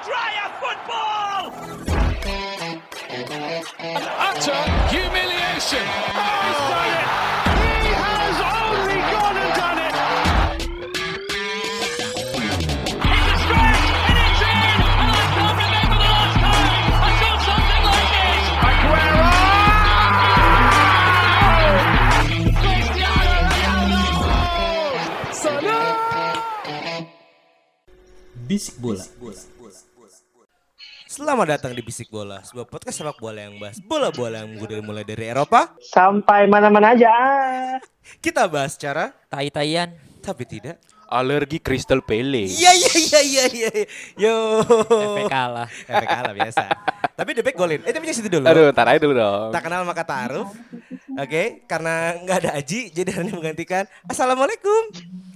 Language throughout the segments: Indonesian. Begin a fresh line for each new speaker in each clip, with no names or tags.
Andrea football!
utter humiliation.
Oh, he's done it! He has only gone and done it! It's a stretch and it's in! And I can't remember the last time I saw something like this! Aguero! Cristiano Ronaldo! Salah!
Bisik bola. Selamat datang di Bisik Bola, sebuah podcast sepak bola yang bahas bola-bola yang dari mulai dari Eropa.
sampai mana-mana aja.
Kita bahas secara
Tai-taian.
tapi tidak.
Alergi Crystal Palace.
Iya iya iya iya iya. Yo.
Efek kalah.
Efek kalah biasa. tapi Back golin. Eh tapi yang situ dulu.
Aduh, ntar aja dulu dong.
Tak kenal maka taruh. Oke, karena nggak ada Aji, jadi hari ini menggantikan. Assalamualaikum.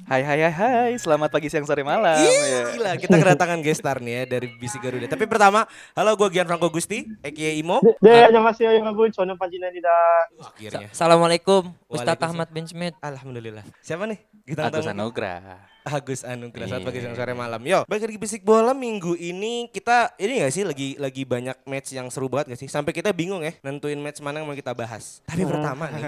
Hai hai hai hai, selamat pagi siang sore malam.
Ih,
Ya.
Gila, kita kedatangan guest star nih ya dari Bisi Garuda. Tapi pertama, halo gue Gian Franco Gusti, aka Imo.
Deh, masih yang ngabun, soalnya panjinan tidak.
Akhirnya.
Assalamualaikum, Ustadz
Waalaikumsalam.
Ahmad bin Smith.
Alhamdulillah. Siapa nih? Kita
Agus. Anugrah.
Agus Anugrah
Iya.
pagi siang sore malam. Yo, balik lagi bisik bola minggu ini kita ini gak sih lagi lagi banyak match yang seru banget gak sih? Sampai kita bingung ya nentuin match mana yang mau kita bahas. Tapi pertama nih,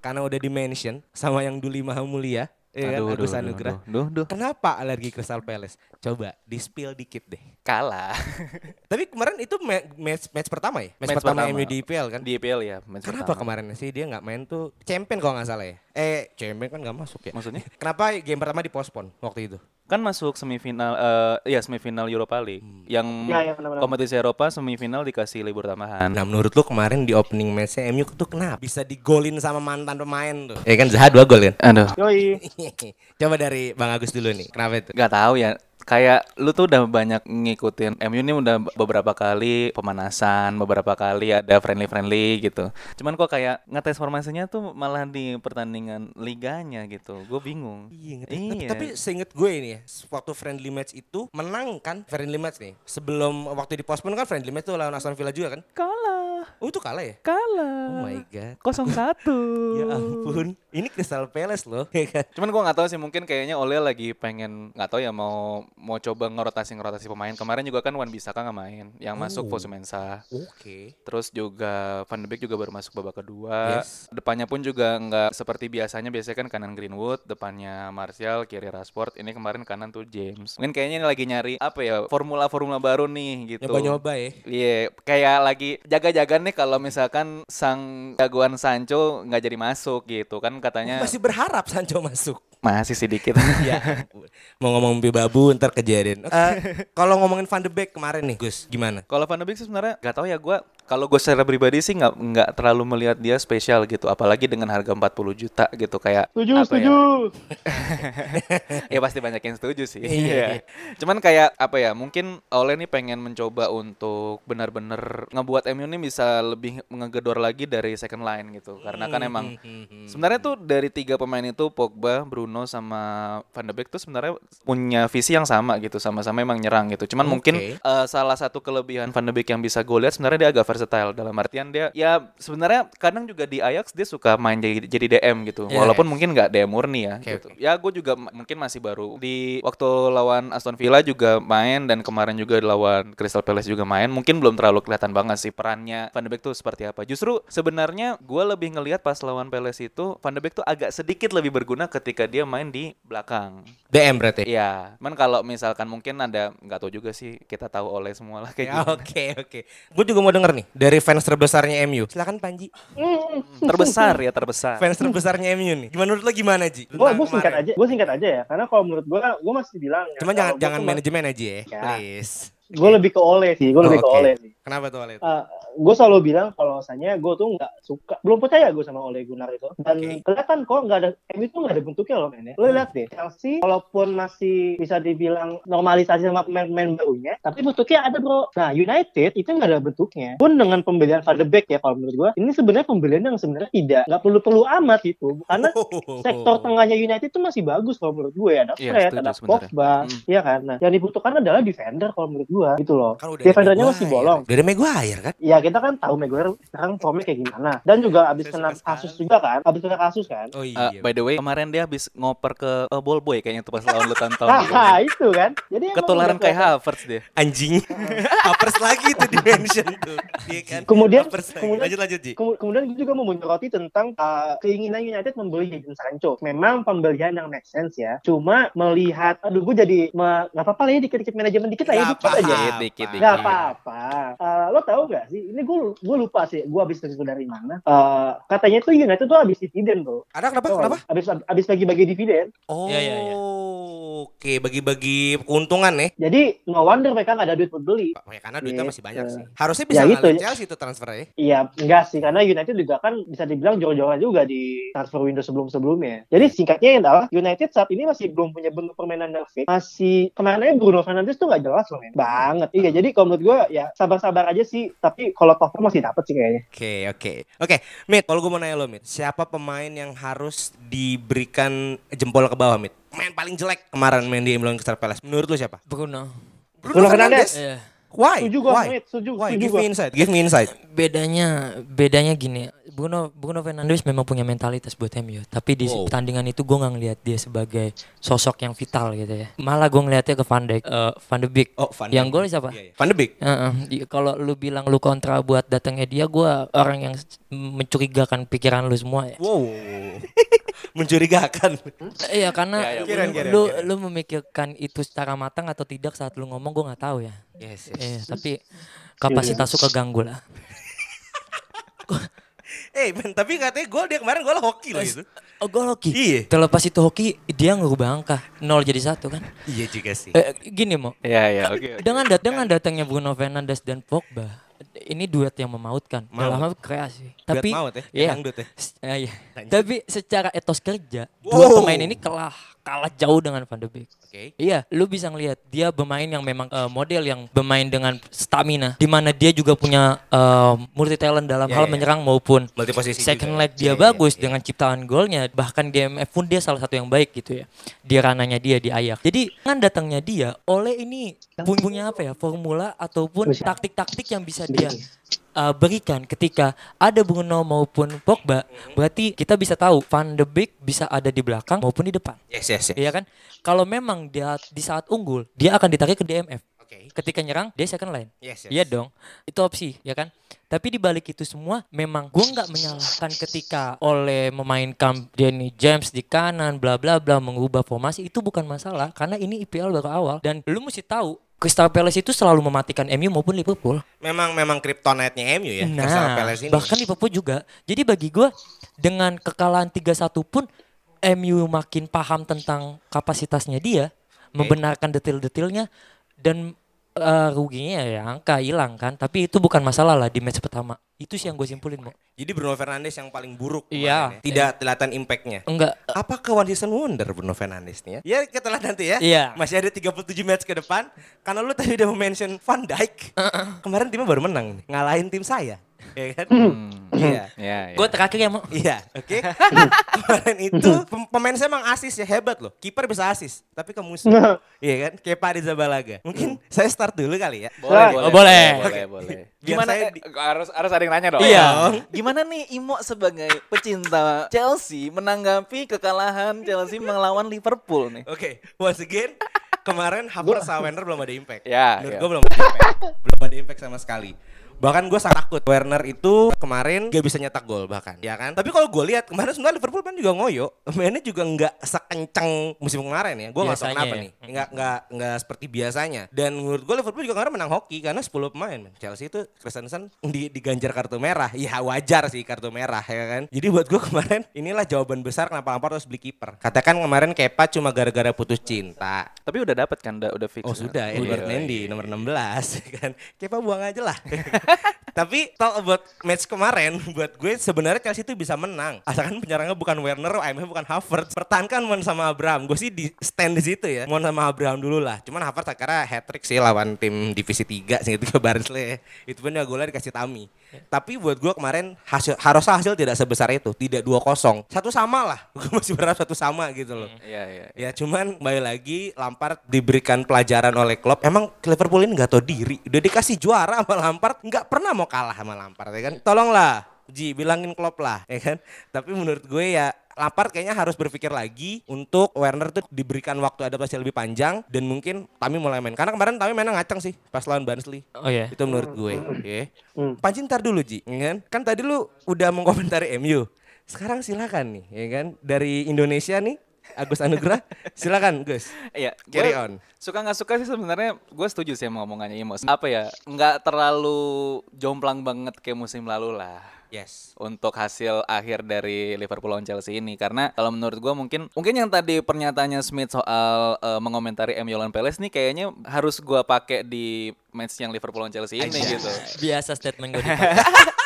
karena udah di mention sama yang Duli Maha Mulia, ya kan,
Aduh,
Agus Anugrah.
Duh, duh, duh.
Kenapa alergi Crystal Palace? Coba di spill dikit deh.
Kalah.
Tapi kemarin itu ma- match match pertama ya? Match,
Match
pertama,
pertama.
MU di IPL kan?
Di IPL ya. match
Kenapa
pertama.
kemarin sih dia nggak main tuh champion kalau nggak salah ya? Eh, champion kan nggak masuk ya?
Maksudnya?
Kenapa game pertama dipospon waktu itu?
Kan masuk semifinal eh ya semifinal Europa League. Yang
Ya, ya, benar-benar.
kompetisi Eropa semifinal dikasih libur tambahan.
Nah menurut lu kemarin di opening matchnya MU tuh kenapa? Bisa digolin sama mantan pemain tuh. Ya kan Zaha dua gol kan?
Aduh,
Yoi.
Coba dari Bang Agus dulu nih. Kenapa itu?
nggak tahu ya. Kayak lu tuh udah banyak ngikutin MU ini udah beberapa kali pemanasan, beberapa kali ada friendly-friendly gitu. Cuman kok kayak ngetes formasinya tuh malah di pertandingan liganya gitu. Gue bingung.
Iya. Tapi,
Iya.
tapi seinget gue ini ya, waktu friendly match itu menang kan friendly match nih. Sebelum waktu di postpone kan friendly match tuh lawan Aston Villa juga kan?
Kalah,
Oh itu kalah ya?
kalah.
Oh my god.
0-1.
Ya ampun, ini Crystal Palace loh. ya kan?
Cuman gua nggak tahu sih mungkin kayaknya Ole lagi pengen nggak tahu ya mau mau coba ngerotasi ngerotasi pemain. Kemarin juga kan Wan Bisaka nggak main, yang masuk
Oh.
Fosu Mensah.
Oke.
Terus juga Van de Beek juga baru masuk babak kedua.
Yes.
Depannya pun juga nggak seperti biasanya. Biasanya kan kanan Greenwood, depannya Martial, kiri Rashford. Ini kemarin kanan tuh James. Mungkin kayaknya ini lagi nyari apa ya formula-formula baru nih gitu.
Nyoba-nyoba ya.
Iya, kayak lagi jaga-jaga nih kalau misalkan sang jagoan Sancho nggak jadi masuk gitu kan katanya
Masih berharap Sancho masuk.
masih sedikit.
ya. Mau ngomong babu ntar kejadian. Eh, kalau ngomongin Van de Beek kemarin nih, Gus, gimana?
Kalau Van de Beek sih sebenarnya nggak tahu ya gue. Kalau gue secara pribadi sih nggak nggak terlalu melihat dia spesial gitu, apalagi dengan harga 40 juta gitu kayak.
Setuju,
apa
setuju.
Ya? ya pasti banyak yang setuju sih.
Iya.
Cuman kayak apa ya? Mungkin Ole nih pengen mencoba untuk benar-benar ngebuat MU ini bisa lebih ngegedor lagi dari second line gitu. Karena kan emang sebenarnya tuh dari tiga pemain itu Pogba, Bruno sama Van de Beek tuh sebenarnya punya visi yang sama gitu, sama-sama emang nyerang gitu. Cuman mungkin
Oke.
eh, salah satu kelebihan Van de Beek yang bisa gue lihat sebenarnya dia agak versatile dalam artian dia ya sebenarnya kadang juga di Ajax dia suka main jadi jadi DM gitu.
Iya,
Walaupun
iya.
mungkin nggak DM murni ya
Oke,
gitu.
oke.
Ya gue juga mungkin masih baru di waktu lawan Aston Villa juga main dan kemarin juga lawan Crystal Palace juga main. Mungkin belum terlalu kelihatan banget sih perannya Van de Beek tuh seperti apa. Justru sebenarnya gue lebih ngelihat pas lawan Palace itu Van de Beek tuh agak sedikit lebih berguna ketika dia main di belakang.
DM berarti.
Iya, cuman kalau misalkan mungkin ada nggak tahu juga sih kita tahu oleh semua lah kayak
Ya,
gitu.
Oke oke. Gue juga mau denger nih dari fans terbesarnya MU. Silakan Panji.
Terbesar ya terbesar.
Fans terbesarnya MU nih. Gimana menurut lo gimana Ji?
Gue gue singkat
kemarin.
aja, gue singkat aja ya. Karena kalau menurut gue, gue masih bilang. ya,
Cuman jangan jangan manajemen aja ya,
Ya.
please.
Gue lebih ke Ole sih, gue lebih ke
Oke.
Ole sih.
Kenapa tuh Alet?
gue selalu bilang kalau misalnya gue tuh nggak suka belum percaya gue sama Ole Gunnar itu dan
Oke.
kelihatan kok nggak ada MU tuh nggak ada bentuknya loh mainnya lo lihat deh Chelsea walaupun masih bisa dibilang normalisasi sama pemain-pemain barunya tapi bentuknya ada bro nah United itu nggak ada bentuknya pun dengan pembelian Van Beek ya kalau menurut gue ini sebenarnya pembelian yang sebenarnya tidak nggak perlu-perlu amat gitu karena sektor tengahnya United itu masih bagus kalau menurut gue ada
Iya,
Fred,
setuju
ada. Pogba,
Hmm.
iya kan. Nah, yang dibutuhkan adalah defender kalau menurut gue gitu loh.
Kan
Defendernya masih bolong.
Udah Ada Maguire kan?
Ya kita kan tahu Maguire sekarang formnya kayak gimana. Dan juga abis kena kasus juga kan. Abis kena kasus kan.
Oh
Eh,
iya.
by the way, kemarin dia habis ngoper ke uh, ball boy kayaknya tuh pas lawan lu tonton.
Nah, itu kan. Jadi
Ketularan kayak. Havertz dia.
Anjing. Papers lagi tuh di mention tuh. Iya kan?
Kemudian- kemudian-
lanjut lanjut Ji.
Kem- Kemudian gue juga mau menyoroti tentang uh, keinginan United membeli Jadon Sancho. Memang pembelian yang make sense ya. Cuma melihat, aduh gue jadi nggak apa-apa lah ya dikit-dikit manajemen dikit lah ya, dikit aja.
dikit, dikit.
Gak apa-apa. Eh, lo tau gak sih? Ini gue gue lupa sih. Gue habis itu dari mana? Eh, katanya tuh United tuh habis dividen bro.
Ada kenapa?
Tau
Kenapa?
nggak? Habis habis bagi-bagi dividen.
Oh.
Iya, iya, iya.
Oke, bagi-bagi keuntungan nih.
Jadi no wonder mereka nggak ada duit buat beli.
Ya, karena duitnya masih banyak sih. Harusnya bisa
Ya,
ya,
gitu.
Chelsea itu transfernya.
Iya, enggak sih karena United juga kan bisa dibilang jor-joran juga di transfer window sebelum-sebelumnya. Jadi singkatnya adalah United saat ini masih belum punya bentuk permainan yang fix. Masih kemarin aja Bruno Fernandes tuh nggak jelas loh, men. Banget. Iya, jadi kalau menurut gue ya sabar-sabar aja sih. Tapi kalau top masih dapet sih kayaknya.
Oke, oke. Oke, Mit, kalau gue mau nanya lo, Mit. Siapa pemain yang harus diberikan jempol ke bawah, Mit? Pemain paling jelek kemarin main di Milan Crystal Palace. Menurut lo siapa?
Bruno.
Bruno Fernandes.
Iya.
Why?
Setuju gue,
Why?
Setuju,
Why?
setuju
Give
gue.
me insight. Give me insight.
Bedanya bedanya gini, Bruno Bruno Fernandes memang punya mentalitas buat MU, tapi di
Wow.
pertandingan itu gue nggak ngeliat dia sebagai sosok yang vital gitu ya. Malah gue ngeliatnya ke Van Dijk, eh, Van de Beek.
Oh, Van
Yang gol siapa?
Iya, iya. Van de Beek.
Heeh, di- kalau lu bilang lu kontra buat datangnya dia, gue orang yang mencurigakan pikiran lu semua ya.
Wow. Mencurigakan.
Iya karena
Ya, ya,
lu,
kirain, kirain,
lu,
kirain.
lu memikirkan itu secara matang atau tidak saat lu ngomong gue nggak tahu ya.
Yes,
Iya, tapi kapasitas lu keganggu lah.
Eh, Ben, tapi katanya gol dia kemarin gol hoki loh itu.
Oh, gol hoki.
Iya.
Terlepas itu hoki, dia ngerubah angka 0 jadi satu kan.
Iya juga sih.
Eh, gini mau.
Iya, iya, oke. oke.
Dengan dat dengan datangnya Bruno Fernandes dan Pogba, ini duet yang memautkan
Maut.
dalam hal kreasi.
Duet
Tapi
maut ya,
iya.
dangdut ya. Lanjut.
Tapi secara etos kerja, dua
Wow.
pemain ini kalah kalah jauh dengan Van de Beek.
Oke.
Iya, lu bisa ngelihat dia bermain yang memang eh, model yang bermain dengan stamina, di mana dia juga punya multi talent dalam
Iya,
hal
iya.
menyerang maupun
Multi posisi
second
juga.
leg dia
Iya, iya,
bagus
iya.
dengan ciptaan golnya, bahkan di MF pun dia salah satu yang baik gitu ya. Di rananya dia di Ajax. Jadi dengan datangnya dia, oleh ini pun- punya apa ya formula ataupun taktik-taktik yang bisa dia uh, berikan ketika ada Bruno maupun Pogba, berarti kita bisa tahu Van de Beek bisa ada di belakang maupun di depan.
Yes, yes, yes.
Iya kan? Kalau memang dia di saat unggul, dia akan ditarik ke DMF.
Oke.
Ketika nyerang, dia second line.
Yes, yes.
Iya dong, itu opsi, ya kan? Tapi di balik itu semua, memang gue nggak menyalahkan ketika oleh memainkan Danny James di kanan, bla bla bla, mengubah formasi itu bukan masalah, karena ini IPL baru awal dan lu mesti tahu Crystal Palace itu selalu mematikan MU maupun Liverpool.
Memang memang kryptonite-nya MU ya, Crystal
Nah,
Palace ini.
bahkan Liverpool juga. Jadi bagi gue dengan kekalahan 3-1 pun MU makin paham tentang kapasitasnya dia, membenarkan detail-detailnya dan eh, ruginya ya angka hilang kan. Tapi itu bukan masalah lah di match pertama. Itu sih yang gue simpulin, Mo.
Jadi Bruno Fernandes yang paling buruk
Iya.
ya. Tidak kelihatan impactnya.
Enggak
Apakah one season wonder Bruno Fernandes nih ya? Ya kita lihat nanti ya.
Iya.
Masih ada 37 match ke depan. Karena lu tadi udah mention Van Dijk. Kemarin timnya baru menang nih. Ngalahin tim saya. Ya kan? Iya.
Iya, iya.
Gue terakhir ya, Mo.
Iya, oke. Kemarin itu pem- pemain saya emang asis ya hebat loh. Kiper bisa asis, tapi ke musuh. iya kan? Kepa Arrizabalaga. Mungkin saya start dulu kali ya.
Boleh,
Nah,
boleh,
oh, boleh.
boleh, boleh. Gimana
saya
eh,
di-
harus harus ada yang nanya dong.
Iya.
Gimana nih Imo sebagai pecinta Chelsea menanggapi kekalahan Chelsea melawan Liverpool nih?
Oke, once again kemarin Havertz sama Werner belum ada impact.
Ya,
Menurut
ya.
gue belum ada impact. belum ada impact sama sekali. Bahkan gue sangat takut Werner itu kemarin gak bisa nyetak gol bahkan, ya kan? Tapi kalau gue lihat kemarin sebenarnya Liverpool kan juga ngoyo, mainnya juga nggak sekencang musim kemarin ya. Gue nggak tahu kenapa
ya.
nih, nggak nggak nggak seperti biasanya. Dan menurut gue Liverpool juga kemarin menang hoki karena 10 pemain. men. Chelsea itu Christensen di, diganjar kartu merah, ya wajar sih kartu merah ya kan. Jadi buat gue kemarin inilah jawaban besar kenapa Lampard harus beli kiper. Katakan kemarin Kepa cuma gara-gara putus cinta,
Tapi udah dapat kan, udah udah fix.
Oh
kan?
sudah,
Udah.
Edward Mendy nomor 16 kan. Kepa buang aja lah. Tapi talk about match kemarin buat gue sebenarnya Chelsea itu bisa menang. Asalkan penyerangnya bukan Werner, IMF bukan Havertz. Pertahankan Mon sama Abraham. Gue sih di stand di situ ya. Mon sama Abraham dulu lah. Cuman Havertz akhirnya hat trick sih lawan tim divisi 3 sih itu ke Barnsley. Itu pun ya golnya dikasih Tami. Tapi buat gue kemarin hasil harusnya hasil tidak sebesar itu, tidak 2-0. Satu sama lah. Gue masih berharap satu sama gitu loh.
Iya, iya.
Ya cuman kembali lagi Lampard diberikan pelajaran oleh Klopp. Emang Liverpool ini nggak tahu diri. Udah dikasih juara sama Lampard, nggak pernah mau kalah sama Lampard ya kan. Tolonglah, Ji bilangin Klopp lah ya kan. Tapi menurut gue ya Lampard kayaknya harus berpikir lagi untuk Werner tuh diberikan waktu adaptasi lebih panjang dan mungkin Tami mulai main. Karena kemarin Tami mainnya ngacang sih pas lawan Barnsley.
Oh ya.
Itu menurut gue. Ya.
Hmm.
Panci ntar dulu Ji, ya kan? Kan tadi lu udah mengkomentari MU. Sekarang silakan nih, ya kan? Dari Indonesia nih, Agus Anugrah, silakan Gus.
Iya,
Carry on.
Suka nggak suka sih sebenarnya gue setuju sih sama omongannya Imos. Apa ya, nggak terlalu jomplang banget kayak musim lalu lah
Yes.
untuk hasil akhir dari Liverpool lawan Chelsea ini karena kalau menurut gua mungkin mungkin yang tadi pernyataannya Smith soal eh, mengomentari lawan Palace nih kayaknya harus gua pakai di match yang Liverpool lawan Chelsea ini gitu.
Biasa statement gue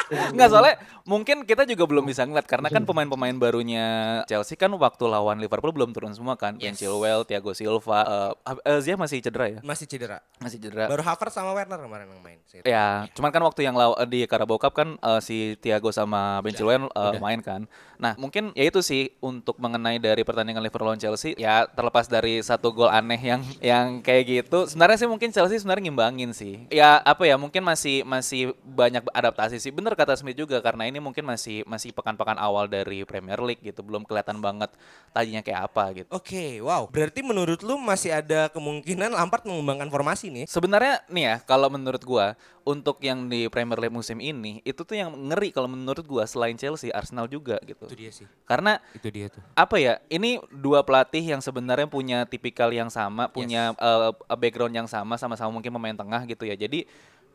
Enggak soalnya mungkin kita juga belum bisa ngeliat karena kan pemain-pemain barunya Chelsea kan waktu lawan Liverpool belum turun semua kan. Ben
Yes.
Chilwell, Thiago Silva, eh eh, Ziyech masih cedera ya?
Masih cedera.
Masih cedera.
Baru Havertz sama Werner kemarin yang main. sih.
Ya, cuman kan waktu yang law- di Carabao Cup kan eh, si Thiago sama Ben Chilwell eh, main kan. Nah, mungkin ya itu sih untuk mengenai dari pertandingan Liverpool lawan Chelsea ya terlepas dari satu gol aneh yang yang kayak gitu. Sebenarnya sih mungkin Chelsea sebenarnya ngimbangin sih. Ya apa ya, mungkin masih masih banyak adaptasi sih. Bener kata Smith juga karena ini mungkin masih masih pekan-pekan awal dari Premier League gitu. Belum kelihatan banget tadinya kayak apa gitu.
Oke, wow. Berarti menurut lu masih ada kemungkinan Lampard mengembangkan formasi nih?
Sebenarnya nih ya, kalau menurut gua untuk yang di Premier League musim ini itu tuh yang ngeri kalau menurut gua selain Chelsea, Arsenal juga gitu.
Itu dia sih.
Karena
Itu dia tuh.
apa ya? Ini dua pelatih yang sebenarnya punya tipikal yang sama, punya uh, background yang sama, sama-sama mungkin pemain tengah gitu ya. Jadi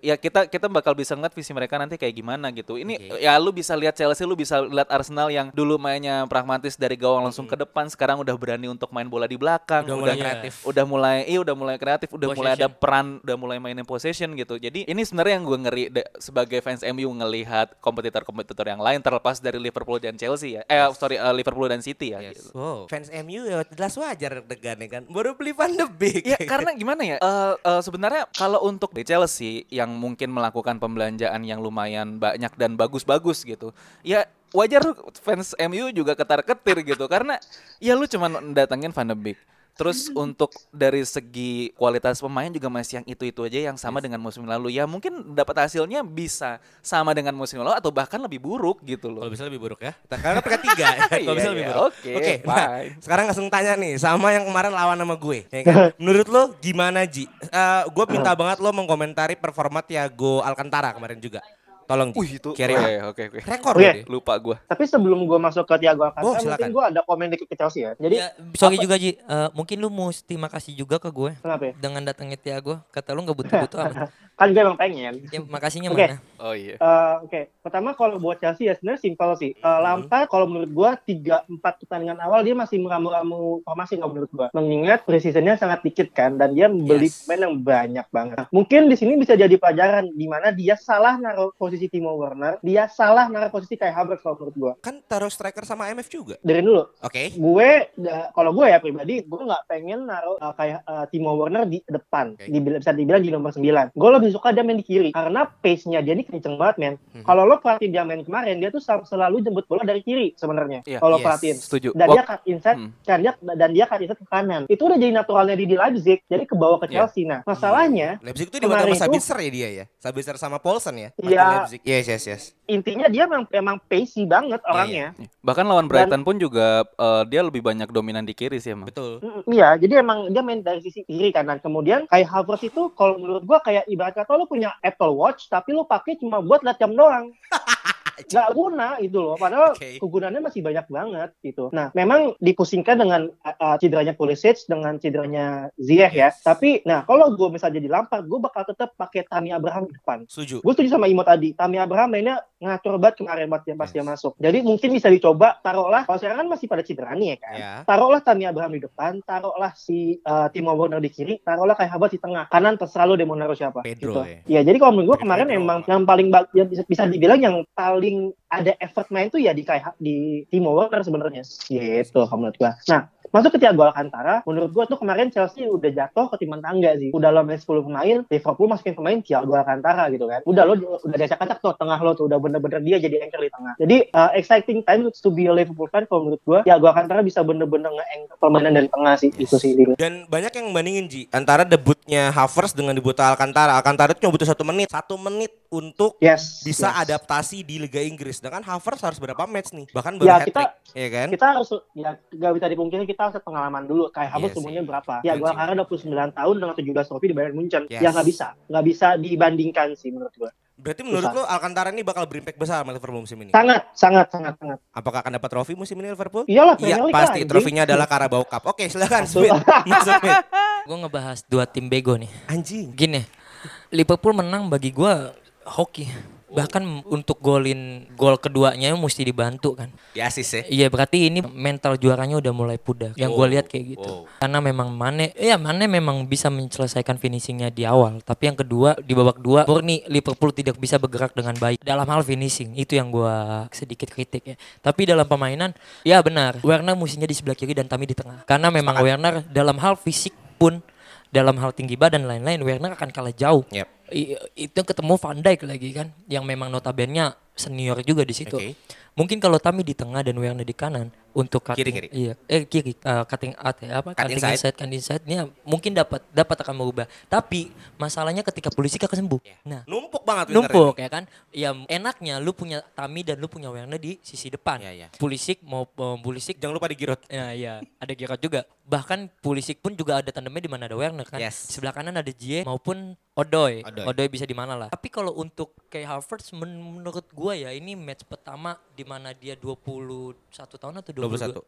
ya kita kita bakal bisa ngeliat visi mereka nanti kayak gimana gitu. Ini
Oke.
ya lu bisa lihat Chelsea, lu bisa lihat Arsenal yang dulu mainnya pragmatis dari gawang langsung ke depan, sekarang udah berani untuk main bola di belakang,
Udah mulai kreatif.
udah mulai iya udah mulai kreatif udah mulai ada
Possession.
peran udah mulai mainin possession gitu jadi ini sebenarnya yang gue ngeri de- sebagai fans MU ngelihat kompetitor-kompetitor yang lain terlepas dari Liverpool dan Chelsea ya eh sorry eh, Liverpool dan City ya gitu.
Wow. Fans MU ya jelas wajar deg-degan ya kan. Baru beli Van de Beek.
Ya karena gimana ya eh, eh, sebenarnya kalau untuk di Chelsea yang mungkin melakukan pembelanjaan yang lumayan banyak dan bagus-bagus gitu. Ya wajar fans MU juga ketar-ketir gitu karena ya lu cuman datengin Van de Beek Terus untuk dari segi kualitas pemain juga masih yang itu-itu aja yang sama dengan musim lalu. Ya mungkin dapat hasilnya bisa sama dengan musim lalu atau bahkan lebih buruk gitu loh.
Kalau bisa lebih buruk ya. Karena peringkat tiga. Kalau
Iya,
bisa lebih
iya.
buruk.
Oke,
nah,
fine.
sekarang langsung tanya nih sama yang kemarin lawan sama gue. ya kan? Menurut lo gimana Ji? Eh, gue minta banget lo mengkomentari performa Thiago Alcantara kemarin juga. Tolong.
Wih itu
Carry on.
oke oke oke.
Rekor
Oke.
loh dia.
Lupa gua.
Tapi sebelum gue masuk ke Thiago Alcantara,
Oh, silakan.
mungkin gue ada komen dikit ke Chelsea ya. Jadi
Ya, sorry
apa-
juga Ji, Eh, mungkin lu mesti makasih juga ke gue
kenapa ya?
dengan datangnya Tiago. Kata lu nggak butuh-butuh amat.
Kan gue emang pengen.
Ya, makasihnya
Oke.
mana?
Oh iya.
Eh, Oke, pertama kalau buat Chelsea ya sebenarnya simpel sih. Eh, Lampard kalau menurut gua tiga empat pertandingan awal dia masih meramu-ramu formasi kalau menurut gua. Mengingat precisionnya sangat dikit kan dan dia membeli
Yes.
pemain yang banyak banget. Mungkin di sini bisa jadi pelajaran di mana dia salah naruh posisi Timo Werner, dia salah naruh posisi Kai Havertz kalau menurut gua.
Kan taruh striker sama IMF juga.
Dari dulu,
Oke.
gue da- kalau gue ya pribadi gue nggak pengen naruh uh, kayak uh, Timo Werner di depan
Oke.
Dibil- bisa dibilang di nomor 9 gue lebih suka dia main di kiri karena pace-nya dia ini kenceng banget men
Mhm.
kalau lo perhatiin dia main kemarin dia tuh sel- selalu jemput bola dari kiri sebenarnya
Iya.
kalau
Yes.
perhatiin
Setuju.
dan dia cut inside
Hmm.
dan dia dan dia cut inside ke kanan itu udah jadi naturalnya di, di Leipzig jadi ke bawah ke
Iya.
Chelsea nah masalahnya
Leipzig itu
Kemarin
sama Sabitzer ya dia ya. Sabitzer sama Paulsen ya.
Iya.
Leipzig. Yes yes yes.
intinya dia memang emang pacey banget
Iya,
orangnya
Bahkan lawan Brighton pun juga eh, dia lebih banyak dominan di kiri sih emang.
Betul.
Iya, jadi emang dia main dari sisi kiri kanan. Kemudian kayak Havertz itu kalau menurut gua kayak ibarat kata lu punya Apple Watch tapi lu pakai cuma buat lihat jam doang. Gak guna itu loh. Padahal
Oke.
kegunaannya masih banyak banget gitu. Nah, memang dipusingkan dengan uh, uh, cederanya Pulisic dengan cederanya Ziyech ya.
Yes.
Tapi nah kalau gua misalnya jadi Lampard, gua bakal tetap pakai Tammy Abraham di depan.
Setuju.
Gue setuju sama Imo tadi. Tammy Abraham mainnya ngatur banget kemarin pas dia, pas
Yes.
dia masuk. Jadi mungkin bisa dicoba taruhlah. Kalau sekarang kan masih pada cedera nih ya kan
Ya.
taruhlah Tammy Abraham di depan, taruhlah si uh, Timo Werner di kiri, taruhlah kayak Havertz di tengah, kanan terserah deh mau naruh siapa.
Pedro
gitu.
ya.
Ya jadi kalau menurut gue
Pedro.
kemarin emang yang paling yang bisa, bisa dibilang yang paling ada effort main tuh ya di kayak di Timo Werner sebenarnya gitu kalau menurut gua. Nah, masuk ke Thiago Alcantara, menurut gua tuh kemarin Chelsea udah jatuh ke timang tangga sih. Udah lo main 10 pemain, Liverpool masukin pemain Thiago Alcantara gitu kan. Udah lo udah acak-acak tuh tengah lo tuh udah bener-bener dia jadi anchor di tengah. Jadi uh, exciting time to be a Liverpool fan kalau menurut gua. Thiago Alcantara bisa bener-bener nge-anchor permainan dari tengah sih itu sih.
Dan banyak yang bandingin Ji antara debutnya Havertz dengan debut Alcantara. Alcantara itu cuma butuh satu menit, satu menit untuk
Yes.
bisa
yes.
adaptasi di Liga Inggris. Sedangkan Havertz harus berapa match nih? Bahkan baru
Ya, kita-
ya kan?
kita harus ya nggak bisa dipungkiri kita harus pengalaman dulu kayak Havertz
sih.
umurnya berapa ya gua
Anjing.
karena 29 tahun dengan 17 trofi di Bayern Munchen
Yes.
ya nggak bisa nggak bisa dibandingkan sih menurut gua
Berarti menurut
Susah.
lo Alcantara ini bakal berimpact besar sama Liverpool musim ini?
sangat sangat sangat sangat
Apakah akan dapat trofi musim ini Liverpool?
iyalah
Iya, pasti.
lah,
Trofinya adalah Carabao Cup. Oke, silakan.
Masuk.
Gue ngebahas dua tim bego nih.
Anjing.
Gini, Liverpool menang bagi gua hoki. Bahkan untuk golin gol keduanya mesti dibantu kan.
Ya asis ya.
Iya berarti ini mental juaranya udah mulai pudar. Yang gue
Oh,
lihat kayak gitu.
oh.
Karena memang Mane, ya Mane memang bisa menyelesaikan finishingnya di awal. Tapi yang kedua di babak dua, murni Liverpool tidak bisa bergerak dengan baik dalam hal finishing. Itu yang gua sedikit kritik ya. Tapi dalam permainan, ya benar. Werner musinya di sebelah kiri dan Tami di tengah. Karena memang Werner dalam hal fisik pun dalam hal tinggi badan lain-lain Werner akan kalah jauh.
Yep.
I- itu ketemu Van Dijk lagi kan yang memang notabene senior juga di situ.
Oke.
Mungkin kalau Tami di tengah dan Werner di kanan untuk cutting,
Kiri-kiri.
Iya, eh kiri uh, cutting out ya apa?
Cut
cutting
inside.
inside, cutting inside nya mungkin dapat dapat akan merubah. Tapi masalahnya ketika polisi akan sembuh. Nah,
Numpuk banget
numpuk ya kan ya enaknya lu punya Tami dan lu punya Werner di sisi depan
Iya, iya.
Pulisic mau mau Pulisic
ini. Jangan lupa di Giroud.
Ya, ya, ada Giroud juga. Bahkan Pulisic pun juga ada tandemnya di mana ada Werner kan.
Yes.
Di sebelah kanan ada Jie maupun Odoi.
Odoi.
Odoi. bisa di mana lah. Tapi kalau untuk kayak men- menurut gua ya ini match pertama di mana dia 21 tahun atau 22, 21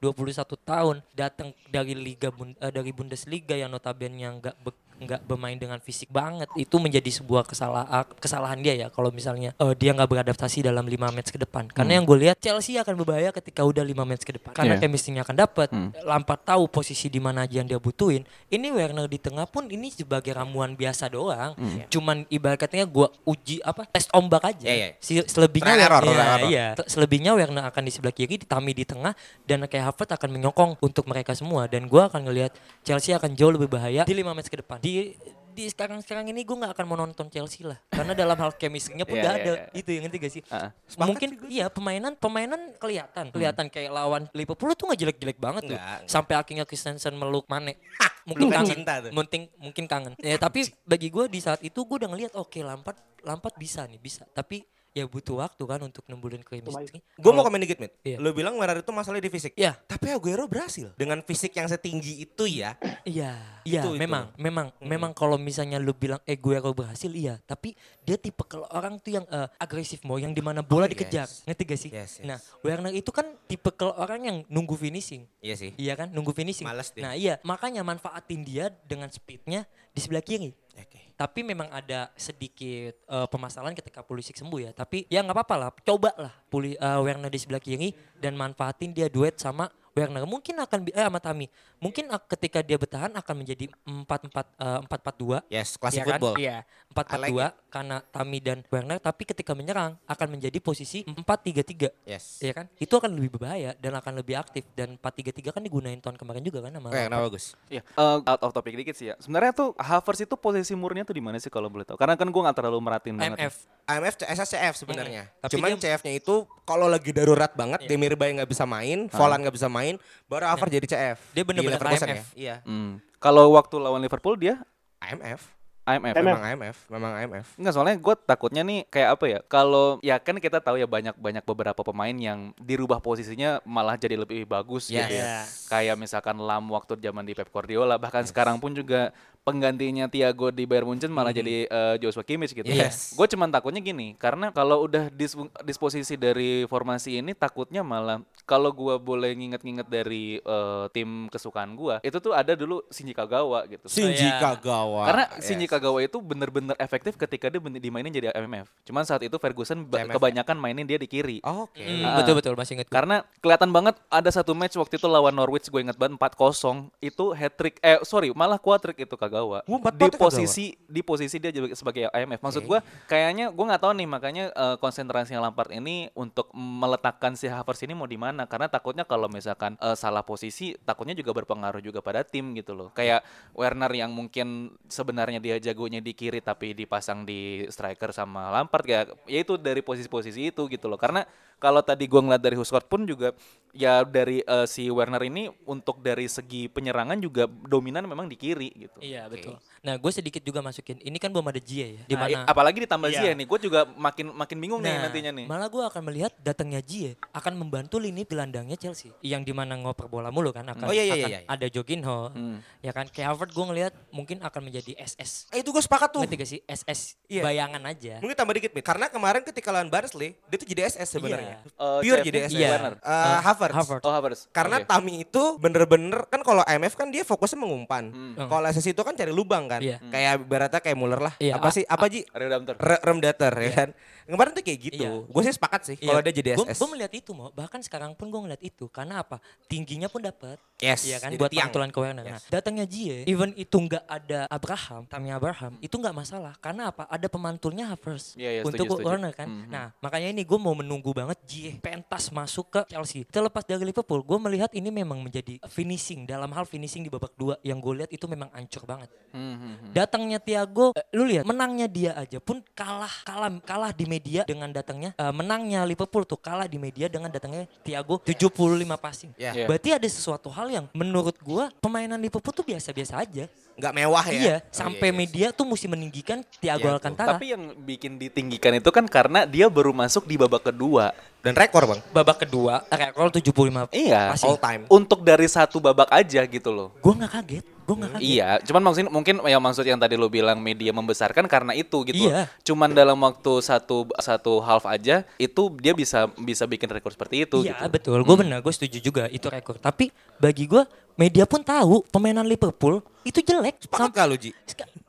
tahun datang dari liga eh, dari Bundesliga yang notabene yang enggak nggak bermain dengan fisik banget itu menjadi sebuah kesalahan kesalahan dia ya kalau misalnya eh, dia nggak beradaptasi dalam lima match ke depan. Karena yang gue lihat Chelsea akan berbahaya ketika udah lima match ke depan. Karena
Iya.
chemistry-nya akan dapat Lampard tahu posisi di mana aja yang dia butuhin. Ini Werner di tengah pun ini sebagai ramuan biasa doang. Cuman ibaratnya gue uji apa tes ombak aja.
Iya, iya.
Si- selebihnya
error,
Iya,
trial error.
iya. Te- selebihnya Werner akan di sebelah kiri Tami di tengah dan kayak Havertz akan menyokong untuk mereka semua. Dan gue akan ngelihat Chelsea akan jauh lebih bahaya di lima match ke depan di di sekarang sekarang ini gue nggak akan mau nonton Chelsea lah. Karena dalam hal chemistry-nya pun
Iya,
nggak
iya,
ada.
iya.
itu yang ngerti gak sih?
Ah.
mungkin iya permainan permainan kelihatan. Kelihatan kayak lawan Liverpool tuh nggak jelek-jelek banget tuh.
Nggak, nggak.
sampai akhirnya Christensen meluk Mane. Mungkin
Pelukan
kangen.
cinta tuh.
mungkin mungkin kangen. Ya tapi bagi gue di saat itu gue udah ngelihat oke Lampard Lampard bisa nih bisa. Tapi ya butuh waktu kan untuk nembulin chemistry
Gue mau komen dikit, Mit.
Iya.
Lo bilang Werner itu masalah di fisik.
Iya.
Tapi Aguero berhasil. Dengan fisik yang setinggi itu ya.
Iya, iya,
Itu- itu.
memang, memang, memang kalau misalnya lu bilang eh gue berhasil, iya. Tapi dia tipe kalau orang tuh yang eh, agresif mau, yang di mana bola
Oh,
dikejar,
yes.
ngerti gak sih?
Yes, yes.
Nah, Werner itu kan tipe kalau orang yang nunggu finishing,
Iya sih.
iya kan, nunggu finishing.
Males dia.
Nah, iya, makanya manfaatin dia dengan speednya di sebelah kiri.
Oke.
Tapi memang ada sedikit eh, permasalahan ketika Pulisic sembuh ya. Tapi ya nggak apa-apa lah, coba lah Puli, eh, Werner di sebelah kiri dan manfaatin dia duet sama Werner. Mungkin akan eh sama Tami. Mungkin ketika dia bertahan akan menjadi 4-4 eh, 4-4-2.
Yes, klasik
Iya kan?
football.
Iya, 4-4-2 karena Tami dan Werner tapi ketika menyerang akan menjadi posisi 4-3-3.
Yes.
Iya kan? Itu akan lebih berbahaya dan akan lebih aktif dan 4-3-3 kan digunain tahun kemarin juga kan sama
Oke, kenapa bagus?
Iya, eh, out of topic dikit sih ya. Sebenarnya tuh Havertz itu posisi murninya tuh di mana sih kalau boleh tahu? Karena kan gue nggak terlalu merhatiin banget. ya.
IMF.
IMF SSCF sebenarnya.
Mm, tapi
Cuman
dia-
CF-nya itu kalau lagi darurat banget,
Iya.
Demir Bay nggak bisa main, Volan nggak bisa main, baru Havertz jadi CF.
Dia
Di Leverkusen
IMF.
ya. Iya.
Hmm. Kalau waktu lawan Liverpool dia
IMF.
IMF.
IMF.
Memang IMF, memang IMF.
Enggak soalnya gue takutnya nih kayak apa ya kalau ya kan kita tahu ya banyak banyak beberapa pemain yang dirubah posisinya malah jadi lebih bagus
Yes.
gitu ya
Iya.
kayak misalkan Lam waktu zaman di Pep Guardiola bahkan sekarang pun juga penggantinya Thiago di Bayern Munchen malah jadi eh, Joshua Kimmich gitu
Yes.
gue cuman takutnya gini karena kalau udah dis- disposisi dari formasi ini takutnya malah kalau gua boleh nginget-nginget dari eh, tim kesukaan gua, itu tuh ada dulu Shinji Kagawa gitu.
Shinji
iya.
Kagawa.
Karena
Yes.
Shinji Kagawa itu bener-bener efektif ketika dia dimainin jadi MMF. Cuman saat itu Ferguson
CMF.
kebanyakan mainin dia di kiri.
Oke.
Hmm,
Ah.
betul betul masih inget.
Karena kelihatan banget ada satu match waktu itu lawan Norwich gue inget banget 4-0 itu hat trick eh sorry malah quadrick itu Kagawa.
Oh, empat
di posisi di posisi dia sebagai IMF. Maksud gua kayaknya gua nggak tahu nih makanya eh, konsentrasinya Lampard ini untuk meletakkan si Havertz ini mau di mana karena takutnya kalau misalkan eh, salah posisi takutnya juga berpengaruh juga pada tim gitu loh. Kayak Werner yang mungkin sebenarnya dia jagonya di kiri tapi dipasang di striker sama Lampard ya ya itu dari posisi-posisi itu gitu loh. Karena kalau tadi gua ngeliat dari Huskort pun juga ya dari eh, si Werner ini untuk dari segi penyerangan juga dominan memang di kiri gitu.
Iya betul. Nah gue sedikit juga masukin. Ini kan belum ada Jie ya. Di
Nah,
mana?
apalagi ditambah
Iya.
Nih, gue juga makin makin bingung nih
Nah,
nantinya nih.
malah gue akan melihat datangnya Jie akan membantu lini gelandangnya Chelsea yang di mana ngoper bola mulu kan akan,
Oh, iya, iya,
akan
iya, iya.
ada Jorginho
Hmm.
ya kan kayak Harvard gue ngelihat mungkin akan menjadi SS
Eh, itu gue sepakat tuh.
ngerti gak sih SS
Iya.
bayangan aja
Mungkin tambah dikit, Mit. Karena kemarin ketika lawan Barnsley, dia tuh jadi SS sebenarnya.
Eh,
Pure
Chevy
jadi SS.
Iya.
Werner.
Eh, Havertz.
Havertz.
Oh Havertz.
Karena
Oke.
Tami itu bener-bener kan kalau IMF kan dia fokusnya mengumpan.
Hmm.
Kalau SS itu kan cari lubang kan.
Iya.
Kayak ibaratnya kayak Muller lah.
Iya,
Apa
a-
sih? Apa Ji?
Redemptor.
Re- rem dater ya kan. Kemarin tuh kayak gitu.
Iya.
Gue sih sepakat sih kalau dia jadi SS.
Gue melihat itu mau bahkan sekarang pun gue ngeliat itu karena apa tingginya pun dapat
Yes,
Iya kan
jadi
buat
tiang.
pantulan ke Werner. Nah, datangnya Jie, even itu nggak ada Abraham, Tammy Abraham, itu nggak masalah. Karena apa? Ada pemantulnya Havertz
Iya, iya,
untuk
setuju, setuju.
Werner kan.
Mhm.
Nah, makanya ini gue mau menunggu banget Jie pentas masuk ke Chelsea. Terlepas dari Liverpool, gue melihat ini memang menjadi finishing dalam hal finishing di babak dua yang gue lihat itu memang ancur banget.
Hmm, hmm, hmm.
Datangnya Thiago, eh, lu lihat menangnya dia aja pun kalah kalah kalah di media dengan datangnya eh, menangnya Liverpool tuh kalah di media dengan datangnya Thiago 75 passing.
Ya.
Iya.
Berarti ada sesuatu hal yang menurut gua pemainan Liverpool tuh biasa-biasa aja.
Nggak mewah ya.
Iya,
Oh,
sampai
iya, iya.
media tuh mesti meninggikan Thiago
Thiago.
Alcantara.
Tapi yang bikin ditinggikan itu kan karena dia baru masuk di babak kedua.
Dan rekor bang.
babak kedua rekor 75
Iya.
passing.
All time.
Untuk dari satu babak aja gitu loh.
Gua nggak kaget, gua nggak kaget.
Iya, cuman maksudnya mungkin yang maksud yang tadi lo bilang media membesarkan karena itu gitu.
Iya.
Cuman dalam waktu satu satu half aja itu dia bisa bisa bikin rekor seperti itu
Iya
gitu.
betul, gue benar, gue setuju juga itu rekor. Tapi bagi gua media pun tahu pemainan Liverpool itu jelek.
Sepakat gak lu Ji?